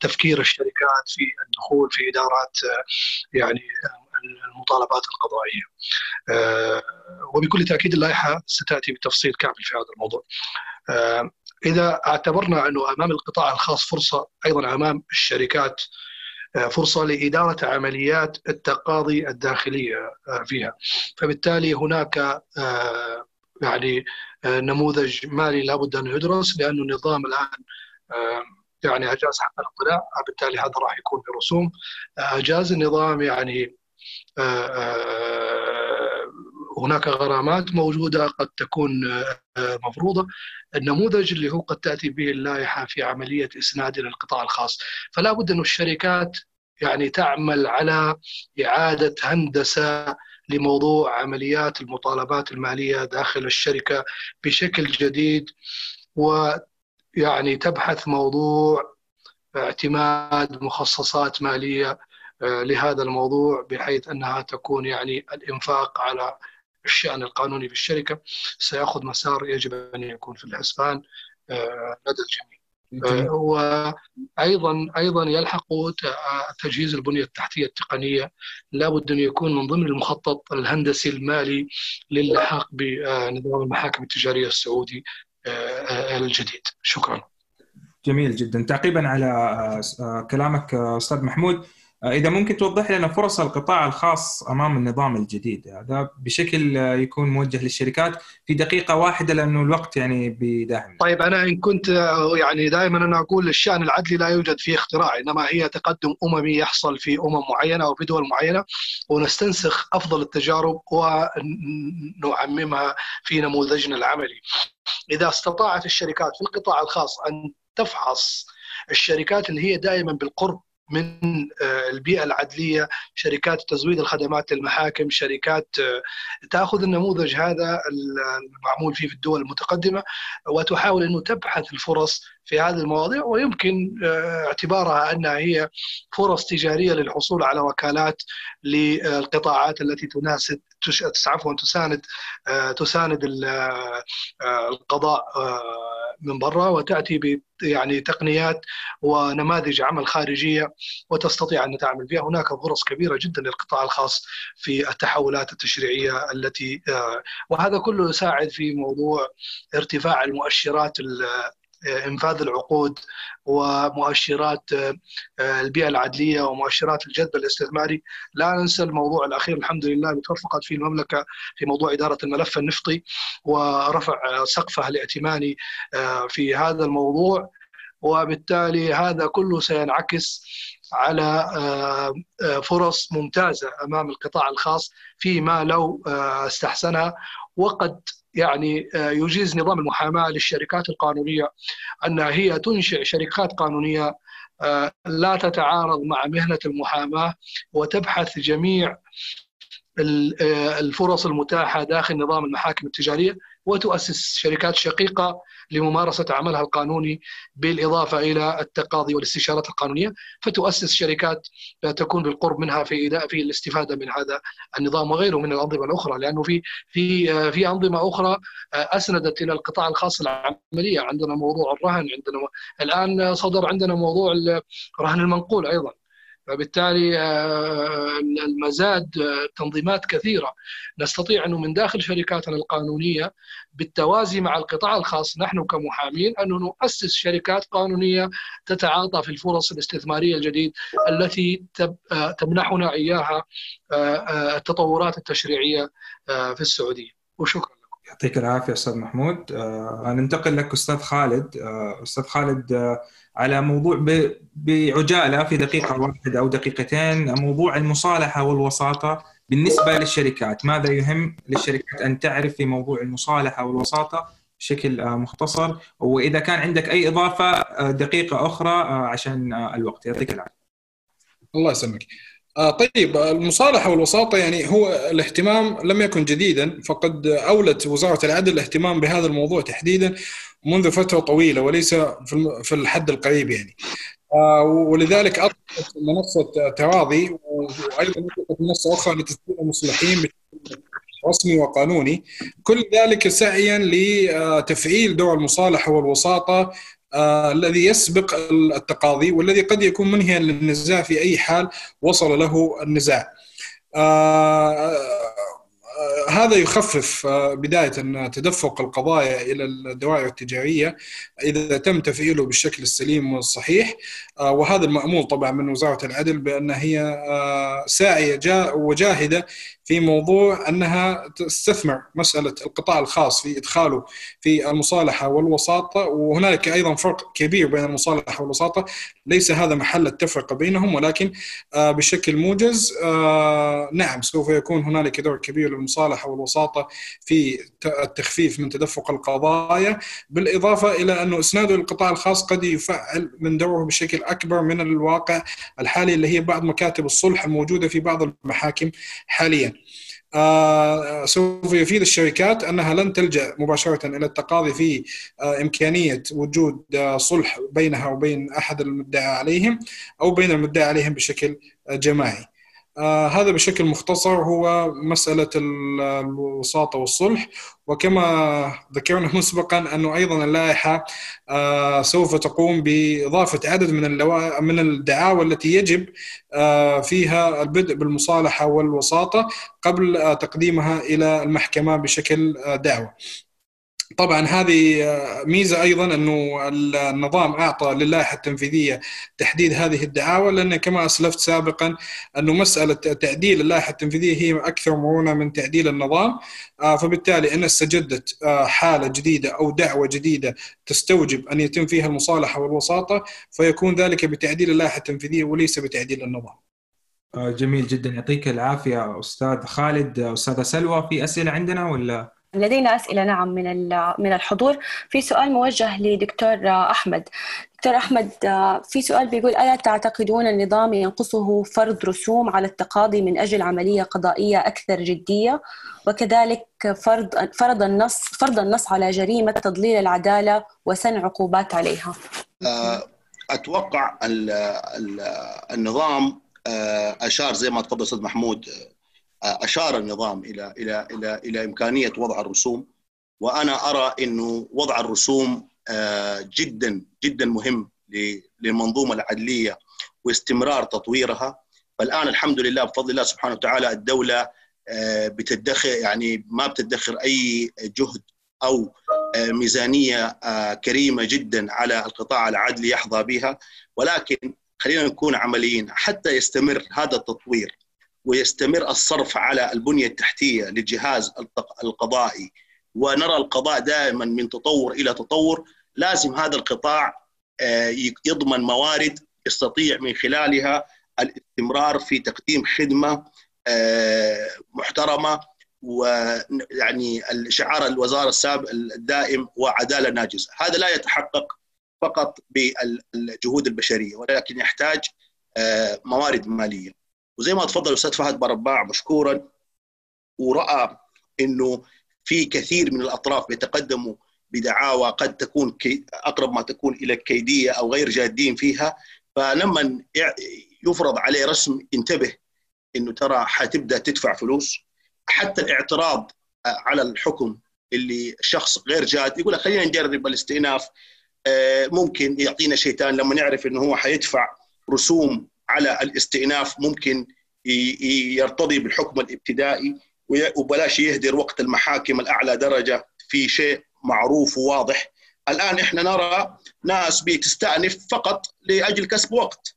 تفكير الشركات في الدخول في إدارات يعني المطالبات القضائية. وبكل تأكيد اللائحة ستأتي بتفصيل كامل في هذا الموضوع. إذا اعتبرنا أنه أمام القطاع الخاص فرصة أيضا أمام الشركات فرصة لإدارة عمليات التقاضي الداخلية فيها فبالتالي هناك يعني نموذج مالي لابد أن يدرس لأنه النظام الآن يعني أجاز حق الاطلاع بالتالي هذا راح يكون برسوم. أجاز النظام يعني هناك غرامات موجودة قد تكون مفروضة. النموذج اللي هو قد تأتي به اللائحة في عملية إسناد إلى القطاع الخاص. فلا بد انه الشركات يعني تعمل على إعادة هندسة لموضوع عمليات المطالبات المالية داخل الشركة بشكل جديد. ويعني تبحث موضوع اعتماد مخصصات مالية لهذا الموضوع بحيث أنها تكون يعني الإنفاق على الشأن القانوني في الشركة. سيأخذ مسار يجب أن يكون في الحسبان لدى الجميع. وأيضا أيضا يلحق تجهيز البنية التحتية التقنية. لابد أن يكون من ضمن المخطط الهندسي المالي للحاق بنظام المحاكم التجارية السعودي. الجديد. شكرا. جميل جدا. تعقيبا على كلامك أستاذ محمود. إذا ممكن توضح لنا فرص القطاع الخاص أمام النظام الجديد؟ هذا بشكل يكون موجه للشركات في دقيقة واحدة لأنه الوقت يعني بيداهم طيب أنا إن كنت يعني دائما أنا أقول الشأن العدلي لا يوجد فيه اختراع إنما هي تقدم أممي يحصل في أمم معينة أو في دول معينة ونستنسخ أفضل التجارب ونعممها في نموذجنا العملي. إذا استطاعت الشركات في القطاع الخاص أن تفحص الشركات اللي هي دائما بالقرب من البيئة العدلية، شركات تزويد الخدمات للمحاكم، شركات تأخذ النموذج هذا المعمول فيه في الدول المتقدمة وتحاول إنه تبحث الفرص في هذه المواضيع ويمكن اعتبارها أنها هي فرص تجارية للحصول على وكالات للقطاعات التي تناسب عفوا تساند تساند القضاء من برا وتأتي ب يعني تقنيات ونماذج عمل خارجية وتستطيع أن تعمل فيها، هناك فرص كبيرة جدا للقطاع الخاص في التحولات التشريعية التي وهذا كله يساعد في موضوع ارتفاع المؤشرات إنفاذ العقود ومؤشرات البيئة العدلية ومؤشرات الجذب الاستثماري. لا ننسى الموضوع الأخير الحمد لله اللي توفقت فيه المملكة في موضوع إدارة الملف النفطي ورفع سقفه الائتماني في هذا الموضوع. وبالتالي هذا كله سينعكس على فرص ممتازة أمام القطاع الخاص فيما لو استحسنها. وقد يعني يجيز نظام المحاماة للشركات القانونية أنها هي تنشئ شركات قانونية لا تتعارض مع مهنة المحاماة وتبحث جميع الفرص المتاحة داخل نظام المحاكم التجارية وتؤسس شركات شقيقة لممارسة عملها القانوني بالإضافة إلى التقاضي والاستشارات القانونية فتؤسس شركات تكون بالقرب منها في في الاستفادة من هذا النظام وغيره من الأنظمة الأخرى لأنه في في في أنظمة أخرى أسندت إلى القطاع الخاص العملية. عندنا موضوع الرهن عندنا الآن صدر عندنا موضوع الرهن المنقول أيضا. فبالتالي المزاد تنظيمات كثيرة. نستطيع أنه من داخل شركاتنا القانونية بالتوازي مع القطاع الخاص نحن كمحامين أن نؤسس شركات قانونية تتعاطى في الفرص الاستثمارية الجديد التي تمنحنا إياها التطورات التشريعية في السعودية. وشكرا يعطيك العافية أستاذ محمود. آه ننتقل لك أستاذ خالد. آه أستاذ خالد آه على موضوع بعجالة في دقيقة واحدة أو دقيقتين موضوع المصالحة والوساطة بالنسبة للشركات. ماذا يهم للشركات أن تعرف في موضوع المصالحة والوساطة بشكل مختصر؟ وإذا كان عندك أي إضافة دقيقة أخرى عشان الوقت. يعطيك العافية. الله يسلمك. طيب المصالحة والوساطة يعني هو الاهتمام لم يكن جديدا فقد أولت وزارة العدل الاهتمام بهذا الموضوع تحديدا منذ فترة طويلة وليس في الحد القريب يعني. ولذلك أطلقت منصة تراضي وأيضا أطلقت منصة أخرى لتسجيل المصلحين رسمي وقانوني كل ذلك سعيا لتفعيل دور المصالحة والوساطة آه الذي يسبق التقاضي والذي قد يكون منهيا للنزاع في أي حال وصل له النزاع. آه هذا يخفف بداية تدفق القضايا إلى الدوائر التجارية إذا تم تفعيله بالشكل السليم والصحيح وهذا المأمول طبعا من وزارة العدل بأن هي ساعية وجاهدة في موضوع أنها تستثمر مسألة القطاع الخاص في إدخاله في المصالحة والوساطة وهنالك أيضا فرق كبير بين المصالحة والوساطة ليس هذا محل التفرقة بينهم ولكن آه، بشكل موجز آه، نعم سوف يكون هنالك دور كبير للمصالحة والوساطة في التخفيف من تدفق القضايا بالإضافة إلى انه إسناده للقطاع الخاص قد يفعل من دوره بشكل أكبر من الواقع الحالي اللي هي بعض مكاتب الصلح الموجودة في بعض المحاكم حاليا. آه، سوف يفيد الشركات أنها لن تلجأ مباشرة إلى التقاضي في آه، إمكانية وجود آه، صلح بينها وبين أحد المدعى عليهم أو بين المدعى عليهم بشكل جماعي. آه هذا بشكل مختصر هو مسألة الوساطة والصلح. وكما ذكرنا *laughs* مسبقا أنه أيضا اللائحة آه سوف تقوم بإضافة عدد من من الدعاوى التي يجب آه فيها البدء بالمصالحة والوساطة قبل تقديمها إلى المحكمة بشكل دعوة. طبعا هذه ميزة أيضا أنه النظام أعطى للائحة التنفيذية تحديد هذه الدعاوى لأن كما أسلفت سابقا أنه مسألة تعديل اللائحة التنفيذية هي أكثر مرونة من تعديل النظام آه، فبالتالي إن استجدت آه، حالة جديدة أو دعوة جديدة تستوجب أن يتم فيها المصالحة والوساطة فيكون ذلك بتعديل اللائحة التنفيذية وليس بتعديل النظام. آه، جميل جدا يعطيك العافية أستاذ خالد أستاذة سلوى في أسئلة عندنا ولا؟ لدينا أسئلة نعم من من الحضور. في سؤال موجه لدكتور أحمد. دكتور أحمد في سؤال بيقول ألا تعتقدون النظام ينقصه فرض رسوم على التقاضي من أجل عملية قضائية أكثر جدية؟ وكذلك فرض فرض النص فرض النص على جريمة تضليل العدالة وسن عقوبات عليها؟ آه، أتوقع النظام آه، أشار زي ما تفضل أستاذ محمود أشار النظام إلى إلى إلى إلى إمكانية وضع الرسوم وأنا أرى إنه وضع الرسوم آه، جدا جدا مهم للمنظومة العدلية واستمرار تطويرها. فالآن الحمد لله بفضل الله سبحانه وتعالى الدولة آه، بتدخر يعني ما بتدخر أي جهد أو آه، ميزانية كريمة جدا على القطاع العدلي يحظى بها. ولكن خلينا نكون عمليين حتى يستمر هذا التطوير ويستمر الصرف على البنية التحتية للجهاز القضائي. ونرى القضاء دائما من تطور إلى تطور. لازم هذا القطاع آه، يضمن موارد يستطيع من خلالها الاستمرار في تقديم خدمة آه، محترمة. ويعني شعار الوزارة السابق الدائم وعدالة ناجزة، هذا لا يتحقق فقط بالجهود البشرية ولكن يحتاج آه، موارد مالية. وزي ما تفضل الاستاذ فهد برباع مشكورا ورأى إنه في كثير من الأطراف بيتقدموا بدعاوى قد تكون أقرب ما تكون إلى الكيديه أو غير جادين فيها. فلما يفرض عليه رسم انتبه إنه ترى حتبدأ تدفع فلوس. حتى الاعتراض على الحكم اللي شخص غير جاد يقول لك خلينا نجرب الاستئناف آه، ممكن يعطينا شيطان لما نعرف إنه هو حيدفع رسوم على الاستئناف ممكن يرتضي بالحكم الابتدائي وبلاش يهدر وقت المحاكم الأعلى درجة. في شيء معروف وواضح. الآن إحنا نرى ناس بتستأنف فقط لأجل كسب وقت.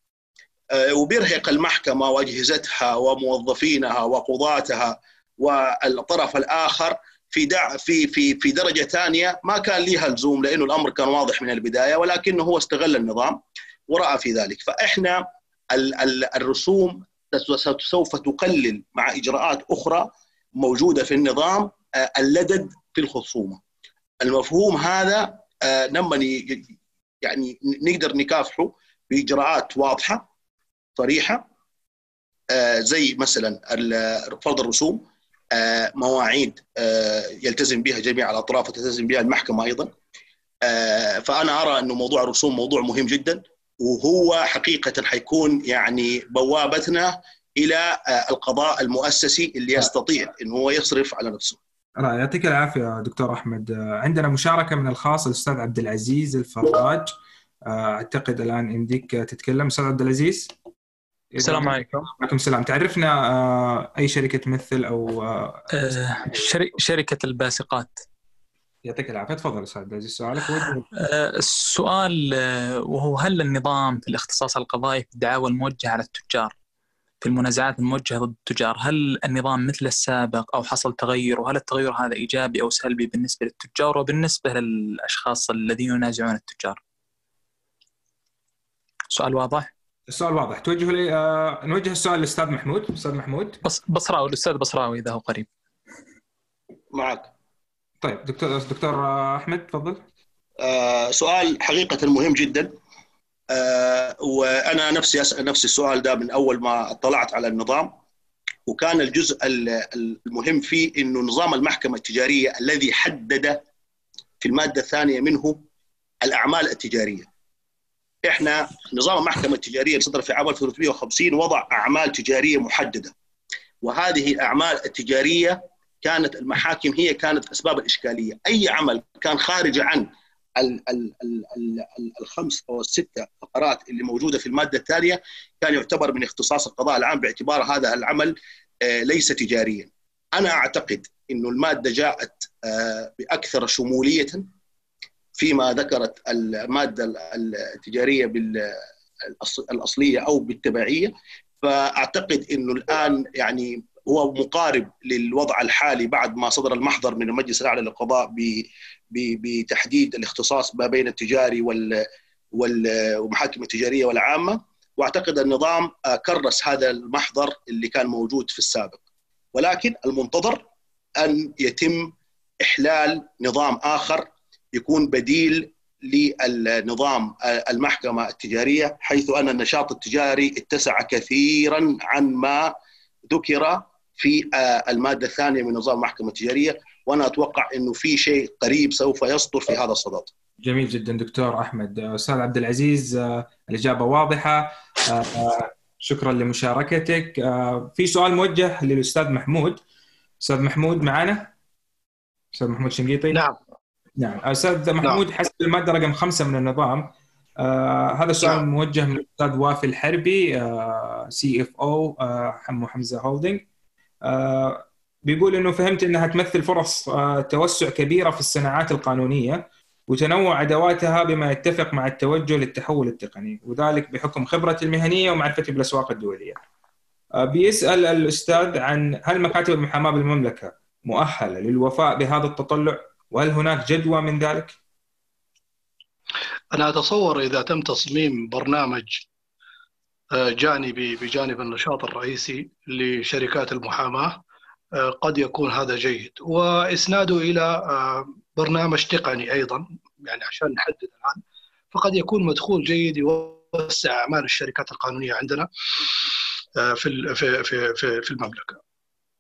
آه، وبيرهق المحكمة وأجهزتها وموظفينها وقضاتها والطرف الآخر في دع في في في درجة ثانية ما كان ليها لزوم لأنه الأمر كان واضح من البداية ولكنه هو استغل النظام ورأى في ذلك. فإحنا الرسوم سوف تقلل مع إجراءات أخرى موجودة في النظام آه، اللدد في الخصومة. المفهوم هذا آه، لما يعني نقدر نكافحه بإجراءات واضحة صريحة آه، زي مثلا فرض الرسوم مواعيد يلتزم بها جميع الأطراف وتلتزم بها المحكمة أيضا فأنا أرى إنه موضوع الرسوم موضوع مهم جدا وهو حقيقة حيكون يعني بوابتنا إلى آه، القضاء المؤسسي اللي يستطيع انه هو يصرف على نفسه. يعطيك العافية دكتور أحمد. آه، عندنا مشاركة من الخاص الأستاذ عبد العزيز الفراج. آه، أعتقد الآن يمديك تتكلم. أستاذ عبد العزيز. السلام عليكم. وعليكم السلام. تعرفنا أي شركة تمثل أو شركة الباسقات. يعطيك العافية. تفضل أستاذ عبد العزيز سؤالك آه، السؤال آه، وهو هل النظام في الاختصاص القضائي في الدعاوى الموجهة على التجار في المنازعات الموجهة ضد التجار هل النظام مثل السابق أو حصل تغير؟ وهل التغير هذا إيجابي أو سلبي بالنسبة للتجار وبالنسبة للأشخاص الذين ينازعون التجار؟ سؤال واضح؟ السؤال واضح. توجه لي آه، نوجه السؤال للاستاذ محمود. أستاذ محمود. بص بصراوي الأستاذ بصراوي إذا هو قريب. معك. طيب دكتور دكتور أحمد تفضل. آه، سؤال حقيقة مهم جدا. آه، وأنا نفسي أسأل نفسي السؤال ده من أول ما اطلعت على النظام. وكان الجزء ال- المهم فيه أنه نظام المحكمة التجارية الذي حدد في المادة الثانية منه الأعمال التجارية. إحنا نظام المحكمة التجارية اللي صدر في عام 1350 وضع أعمال تجارية محددة. وهذه الأعمال التجارية كانت المحاكم هي كانت أسباب الإشكالية أي عمل كان خارج عن ال- ال- ال- ال- ال- الخمس أو السته فقرات اللي موجودة في المادة الثانية كان يعتبر من اختصاص القضاء العام باعتبار هذا العمل آه، ليس تجاريا. أنا أعتقد إنه المادة جاءت آه، بأكثر شمولية فيما ذكرت المادة ال- التجارية بالاصليه أو بالتبعية فأعتقد إنه الآن يعني هو مقارب للوضع الحالي بعد ما صدر المحضر من المجلس الأعلى للقضاء بتحديد الاختصاص ما بين التجاري وال وال- والمحاكم التجارية والعامة. وأعتقد النظام آه، كرس هذا المحضر اللي كان موجود في السابق. ولكن المنتظر أن يتم إحلال نظام آخر يكون بديل للنظام آه، المحكمة التجارية حيث أن النشاط التجاري اتسع كثيرا عن ما ذكر في آه، المادة الثانية من نظام المحكمة التجارية وأنا أتوقع إنه في شيء قريب سوف يصدر في هذا الصدد. جميل جدا دكتور أحمد. آه، أستاذ عبد العزيز آه، الإجابة واضحة. شكرا لمشاركتك. في سؤال موجه للأستاذ محمود. أستاذ محمود معنا؟ أستاذ محمود شنقيطي؟ نعم. نعم. أستاذ محمود حسب المادة رقم خمسة من النظام آه هذا السؤال نعم. موجه من الاستاذ وافي الحربي CFO حمو حمزة Holding بيقول إنه فهمت إنها تمثل فرص آه توسع كبيرة في الصناعات القانونية وتنوع أدواتها بما يتفق مع التوجه للتحول التقني وذلك بحكم خبرتي المهنية ومعرفتي بالاسواق الدولية. آه بيسأل الأستاذ عن هل مكاتب المحاماة بالمملكة مؤهلة للوفاء بهذا التطلع وهل هناك جدوى من ذلك؟ أنا أتصور إذا تم تصميم برنامج آه، جانبي بجانب النشاط الرئيسي لشركات المحاماة. آه، قد يكون هذا جيد. وإسناده إلى آه، برنامج تقني أيضا يعني عشان نحدد الآن. فقد يكون مدخول جيد يوسع أعمال الشركات القانونية عندنا آه، في في في في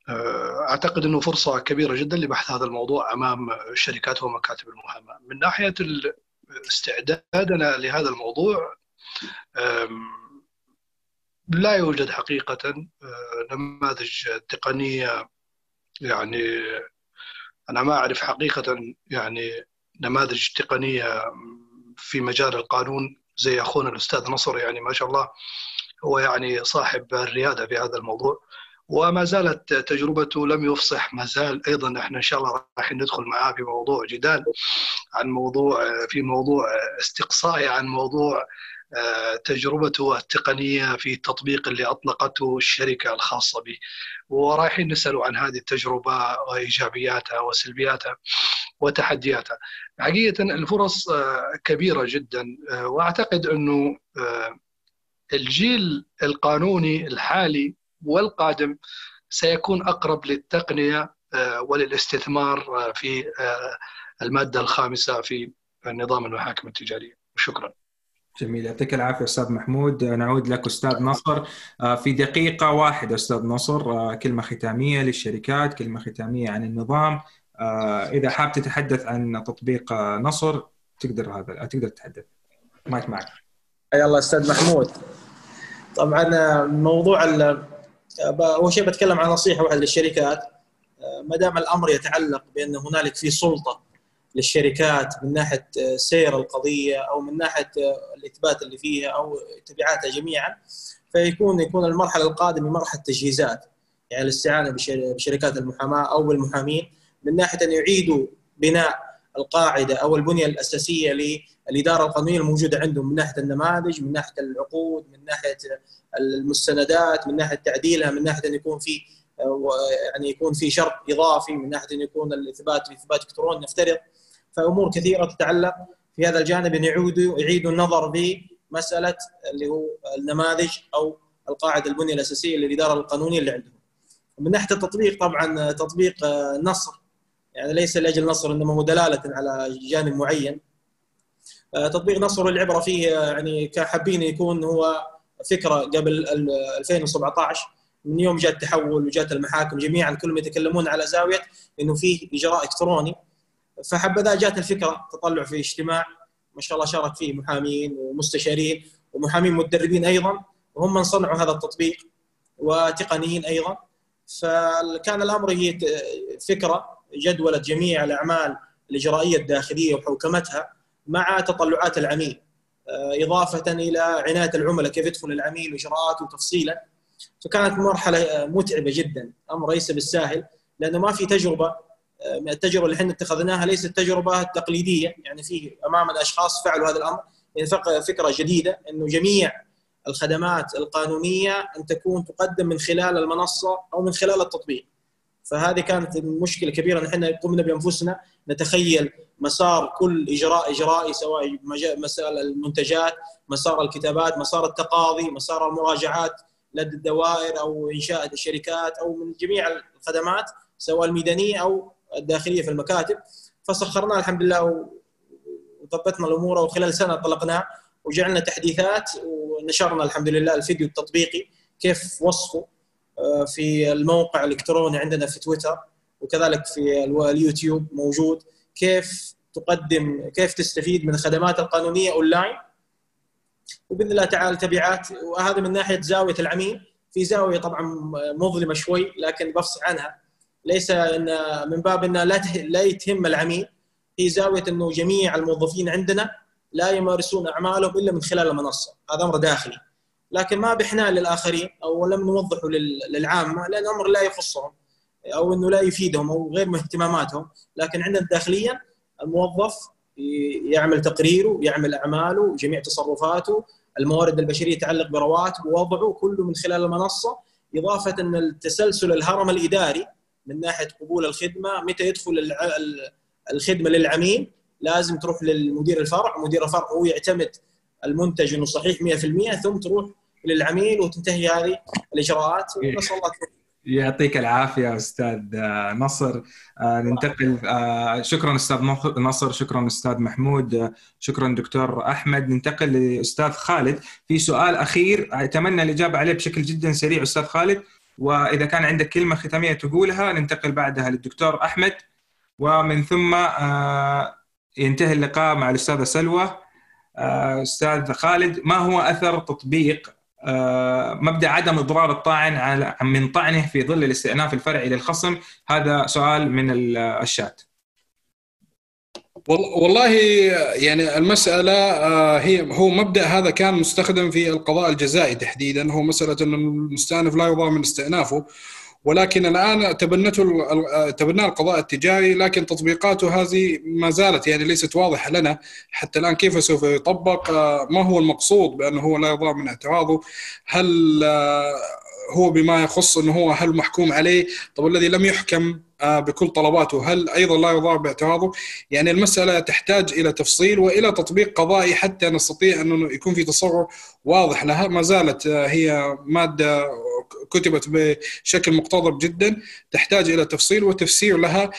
آه، أعتقد أنه فرصة كبيرة جدا لبحث هذا الموضوع أمام الشركات ومكاتب المحاماة. من ناحية ال- استعدادنا لهذا الموضوع لا يوجد حقيقة أه، نماذج تقنية يعني أنا ما أعرف حقيقة يعني نماذج تقنية في مجال القانون زي أخونا الأستاذ نصر يعني ما شاء الله هو يعني صاحب الريادة في هذا الموضوع. وما زالت تجربته لم يفصح ما زال أيضا إحنا إن شاء الله راح ندخل معاه في موضوع جدال عن موضوع في موضوع استقصائي عن موضوع آه، تجربته التقنية في التطبيق اللي أطلقته الشركة الخاصة به ورايحين نساله عن هذه التجربة وإيجابياتها وسلبياتها وتحدياتها. حقيقة الفرص آه، كبيرة جدا آه، وأعتقد أنه آه، الجيل القانوني الحالي والقادم سيكون أقرب للتقنية آه، وللاستثمار في المادة الخامسة في نظام المحاكم التجارية. شكرا. جميل يعطيك العافية أستاذ محمود. نعود لك أستاذ نصر. آه، في دقيقة واحدة أستاذ نصر. آه، كلمة ختامية للشركات كلمة ختامية عن النظام. آه، إذا حاب تتحدث عن تطبيق نصر تقدر هذا تقدر تتحدث. مايك معك. الله أستاذ محمود. طبعا موضوع أول شيء بتكلم عن نصيحة واحدة للشركات. ما دام الأمر يتعلق بأن هنالك في سلطة للشركات من ناحية سير القضية أو من ناحية الإثبات اللي فيها أو تبعاتها جميعا فيكون يكون المرحلة القادمة مرحلة تجهيزات يعني الاستعانة بشركات المحاماة أو بالمحامين من ناحية أن يعيدوا بناء القاعدة أو البنية الأساسية للإدارة القانونية الموجودة عندهم من ناحية النماذج، من ناحية العقود، من ناحية المستندات، من ناحية تعديلها، من ناحية أن يكون في يعني يكون في شرط إضافي، من ناحية أن يكون الإثبات إثبات إلكتروني نفترض. فأمور كثيرة تتعلق في هذا الجانب ان يعودوا يعيدوا النظر في مسألة اللي هو النماذج أو القاعدة البنية الأساسية للإدارة القانونية اللي عندهم. من ناحية التطبيق طبعا تطبيق نصر يعني ليس لأجل نصر إنما هو دلالة على جانب معين. تطبيق نصر العبرة فيه يعني كحابين يكون هو فكرة قبل 2017 من يوم جاء التحول وجات المحاكم جميعا كلهم يتكلمون على زاوية إنه فيه إجراء إلكتروني فحبذا جات الفكرة تطلع في اجتماع ما شاء الله شارك فيه محامين ومستشارين ومحامين متدربين أيضا وهم من صنعوا هذا التطبيق وتقنيين أيضا. فكان الأمر هي فكرة جدولة جميع الأعمال الإجرائية الداخلية وحوكمتها مع تطلعات العميل. إضافة إلى عناية العملاء كيف يدخل العميل وإجراءاته تفصيلا فكانت مرحلة متعبة جدا. أمر ليس بالساهل لأنه ما في تجربة التجربة اللي إحنا اتخذناها ليست التجربه التقليديه يعني في امامنا اشخاص فعلوا هذا الأمر يعني فكرة جديدة إنه جميع الخدمات القانونية أن تكون تقدم من خلال المنصة أو من خلال التطبيق. فهذه كانت مشكله كبيرة إن إحنا قمنا بأنفسنا نتخيل مسار كل إجراء إجرائي سواء مسار المنتجات، مسار الكتابات، مسار التقاضي، مسار المراجعات لدى الدوائر أو إنشاء الشركات أو من جميع الخدمات سواء الميدانية أو الداخلية في المكاتب. فسخرناه الحمد لله وضبطنا الأمور وخلال سنة طلقناه وجعلنا تحديثات ونشرنا الحمد لله الفيديو التطبيقي كيف وصفه في الموقع الإلكتروني عندنا في تويتر وكذلك في اليوتيوب موجود. كيف تقدم كيف تستفيد من الخدمات القانونية أونلاين. وبإذن الله تعالى تبعات. وهذا من ناحية زاوية العميل. في زاوية طبعا مظلمة شوي لكن بفصح عنها. ليس ان من باب ان لا لا يتهم العميل. في زاوية إنه جميع الموظفين عندنا لا يمارسون أعمالهم إلا من خلال المنصة، هذا أمر داخلي. لكن ما بحنا للآخرين أو لم نوضحه للعامة لأن الامر لا يخصهم أو إنه لا يفيدهم أو غير من اهتماماتهم، لكن عندنا داخليا الموظف يعمل تقريره، يعمل أعماله، جميع تصرفاته، الموارد البشرية تتعلق برواتبه ووضعه كله من خلال المنصة، إضافة إن التسلسل الهرم الإداري من ناحية قبول الخدمة متى يدخل الخدمة للعميل لازم تروح للمدير الفرع مدير الفرع هو يعتمد المنتج إنه صحيح 100% ثم تروح للعميل وتنتهي هذه الإجراءات. ونسال الله يعطيك العافية أستاذ نصر. ننتقل شكرا أستاذ نصر شكرا أستاذ محمود شكرا دكتور أحمد. ننتقل لأستاذ خالد. في سؤال أخير أتمنى الإجابة عليه بشكل جدا سريع أستاذ خالد. وإذا كان عندك كلمة ختامية تقولها ننتقل بعدها للدكتور أحمد. ومن ثم ينتهي اللقاء مع الأستاذة سلوى. أستاذ خالد ما هو أثر تطبيق مبدأ عدم إضرار الطاعن من طعنه في ظل الاستئناف الفرعي للخصم؟ هذا سؤال من الشات. والله يعني المسألة هي هو مبدأ هذا كان مستخدم في القضاء الجزائي تحديدا. هو مسألة أن المستأنف لا يضار من استئنافه. ولكن الآن تبنته تبناه القضاء التجاري لكن تطبيقاته هذه ما زالت يعني ليست واضحة لنا. حتى الآن كيف سوف يطبق؟ ما هو المقصود بأنه هو لا يضار من اعتراضه؟ هل هو بما يخص إنه هو هل محكوم عليه؟ طب الذي لم يحكم؟ بكل طلباته. هل أيضا لا يضار باعتراضه؟ يعني المسألة تحتاج إلى تفصيل وإلى تطبيق قضائي حتى نستطيع انه يكون في تصور واضح لها. ما زالت هي مادة كتبت بشكل مقتضب جدا. تحتاج إلى تفصيل وتفسير لها.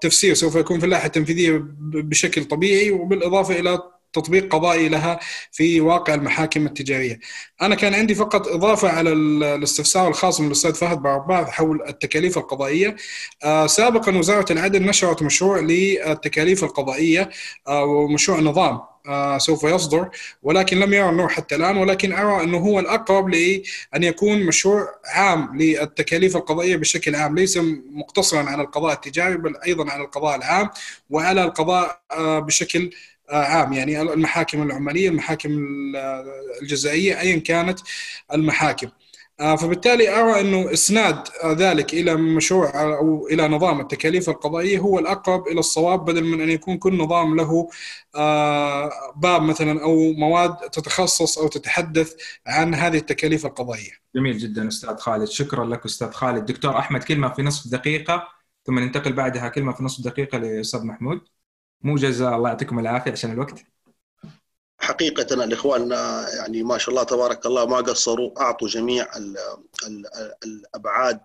تفسير سوف يكون في اللائحة التنفيذية بشكل طبيعي وبالإضافة إلى تطبيق قضائي لها في واقع المحاكم التجارية. أنا كان عندي فقط إضافة على الاستفسار الخاص من الأستاذ فهد بعباد حول التكاليف القضائية. سابقا وزارة العدل نشرت مشروع للتكاليف القضائية ومشروع نظام سوف يصدر ولكن لم يرى النور حتى الآن ولكن أرى أنه هو الأقرب لأن يكون مشروع عام للتكاليف القضائية بشكل عام ليس مقتصرا على القضاء التجاري بل أيضا على القضاء العام وعلى القضاء بشكل عام يعني المحاكم العماليه المحاكم الجزائية ايا كانت المحاكم آه، فبالتالي أرى أنه إسناد ذلك إلى مشروع أو إلى نظام التكاليف القضائية هو الأقرب إلى الصواب بدل من أن يكون كل نظام له آه، باب مثلا أو مواد تتخصص أو تتحدث عن هذه التكاليف القضائية. جميل جدا أستاذ خالد، شكرا لك أستاذ خالد، دكتور أحمد كلمة في نصف دقيقة ثم ننتقل بعدها كلمة في نصف دقيقة لأستاذ محمود. موجز الله يعطيكم العافية عشان الوقت. حقيقة الإخوان يعني ما شاء الله تبارك الله ما قصروا أعطوا جميع ال ال الأبعاد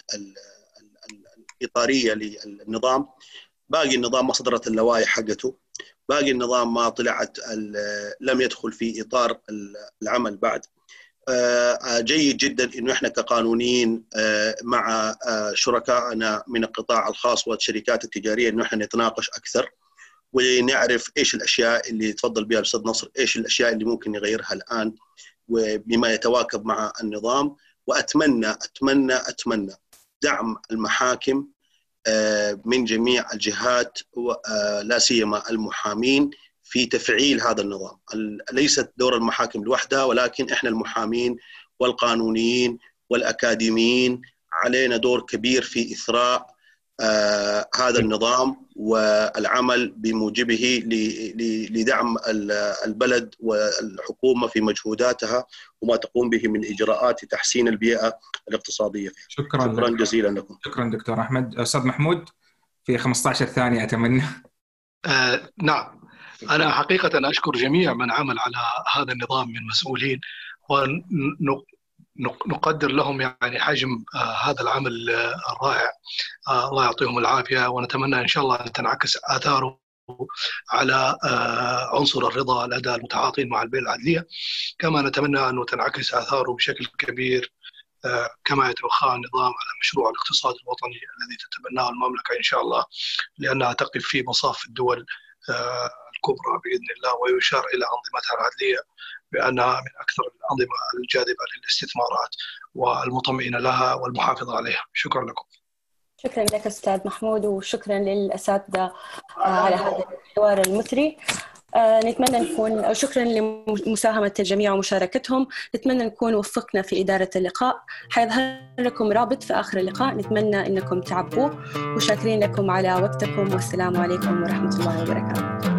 الإطارية للنظام. باقي النظام ما صدرت اللوائح حقته. باقي النظام ما طلعت لم يدخل في إطار العمل بعد. جيد جدا إنه إحنا كقانونيين مع شركائنا من القطاع الخاص والشركات التجارية إنه إحنا نتناقش أكثر. ونعرف إيش الأشياء اللي تفضل بها الأستاذ نصر إيش الأشياء اللي ممكن نغيرها الآن وبما يتواكب مع النظام. وأتمنى أتمنى أتمنى دعم المحاكم من جميع الجهات لا سيما المحامين في تفعيل هذا النظام. ليست دور المحاكم لوحدها ولكن إحنا المحامين والقانونيين والأكاديميين علينا دور كبير في إثراء آه هذا النظام والعمل بموجبه لدعم البلد والحكومة في مجهوداتها وما تقوم به من إجراءات تحسين البيئة الاقتصادية فيها. شكرا شكرا جزيلا لكم. شكرا دكتور أحمد، أستاذ محمود في 15 ثانية أتمنى. آه نعم أنا حقيقة أشكر جميع من عمل على هذا النظام من مسؤولين نقدر لهم يعني حجم آه، هذا العمل آه، الرائع. آه، الله يعطيهم العافية ونتمنى إن شاء الله أن تنعكس آثاره على عنصر الرضا لدى المتعاطين مع البيئة العدلية. كما نتمنى انه تنعكس آثاره بشكل كبير كما يتوخى النظام على مشروع الاقتصاد الوطني الذي تتبناه المملكة إن شاء الله لأنها تقف في مصاف الدول الكبرى بإذن الله ويشار إلى أنظمتها العدلية. بأنها من أكثر الأنظمة الجاذبة للاستثمارات والمطمئنة لها والمحافظة عليها. شكرا لكم. شكرا لك أستاذ محمود وشكرا للأساتذة على هذا الحوار المثري. آه نتمنى نكون شكرا لمساهمة الجميع ومشاركتهم. نتمنى نكون وفقنا في إدارة اللقاء. حيظهر لكم رابط في آخر اللقاء. نتمنى أنكم تعبوه. وشاكرين لكم على وقتكم. والسلام عليكم ورحمة الله وبركاته.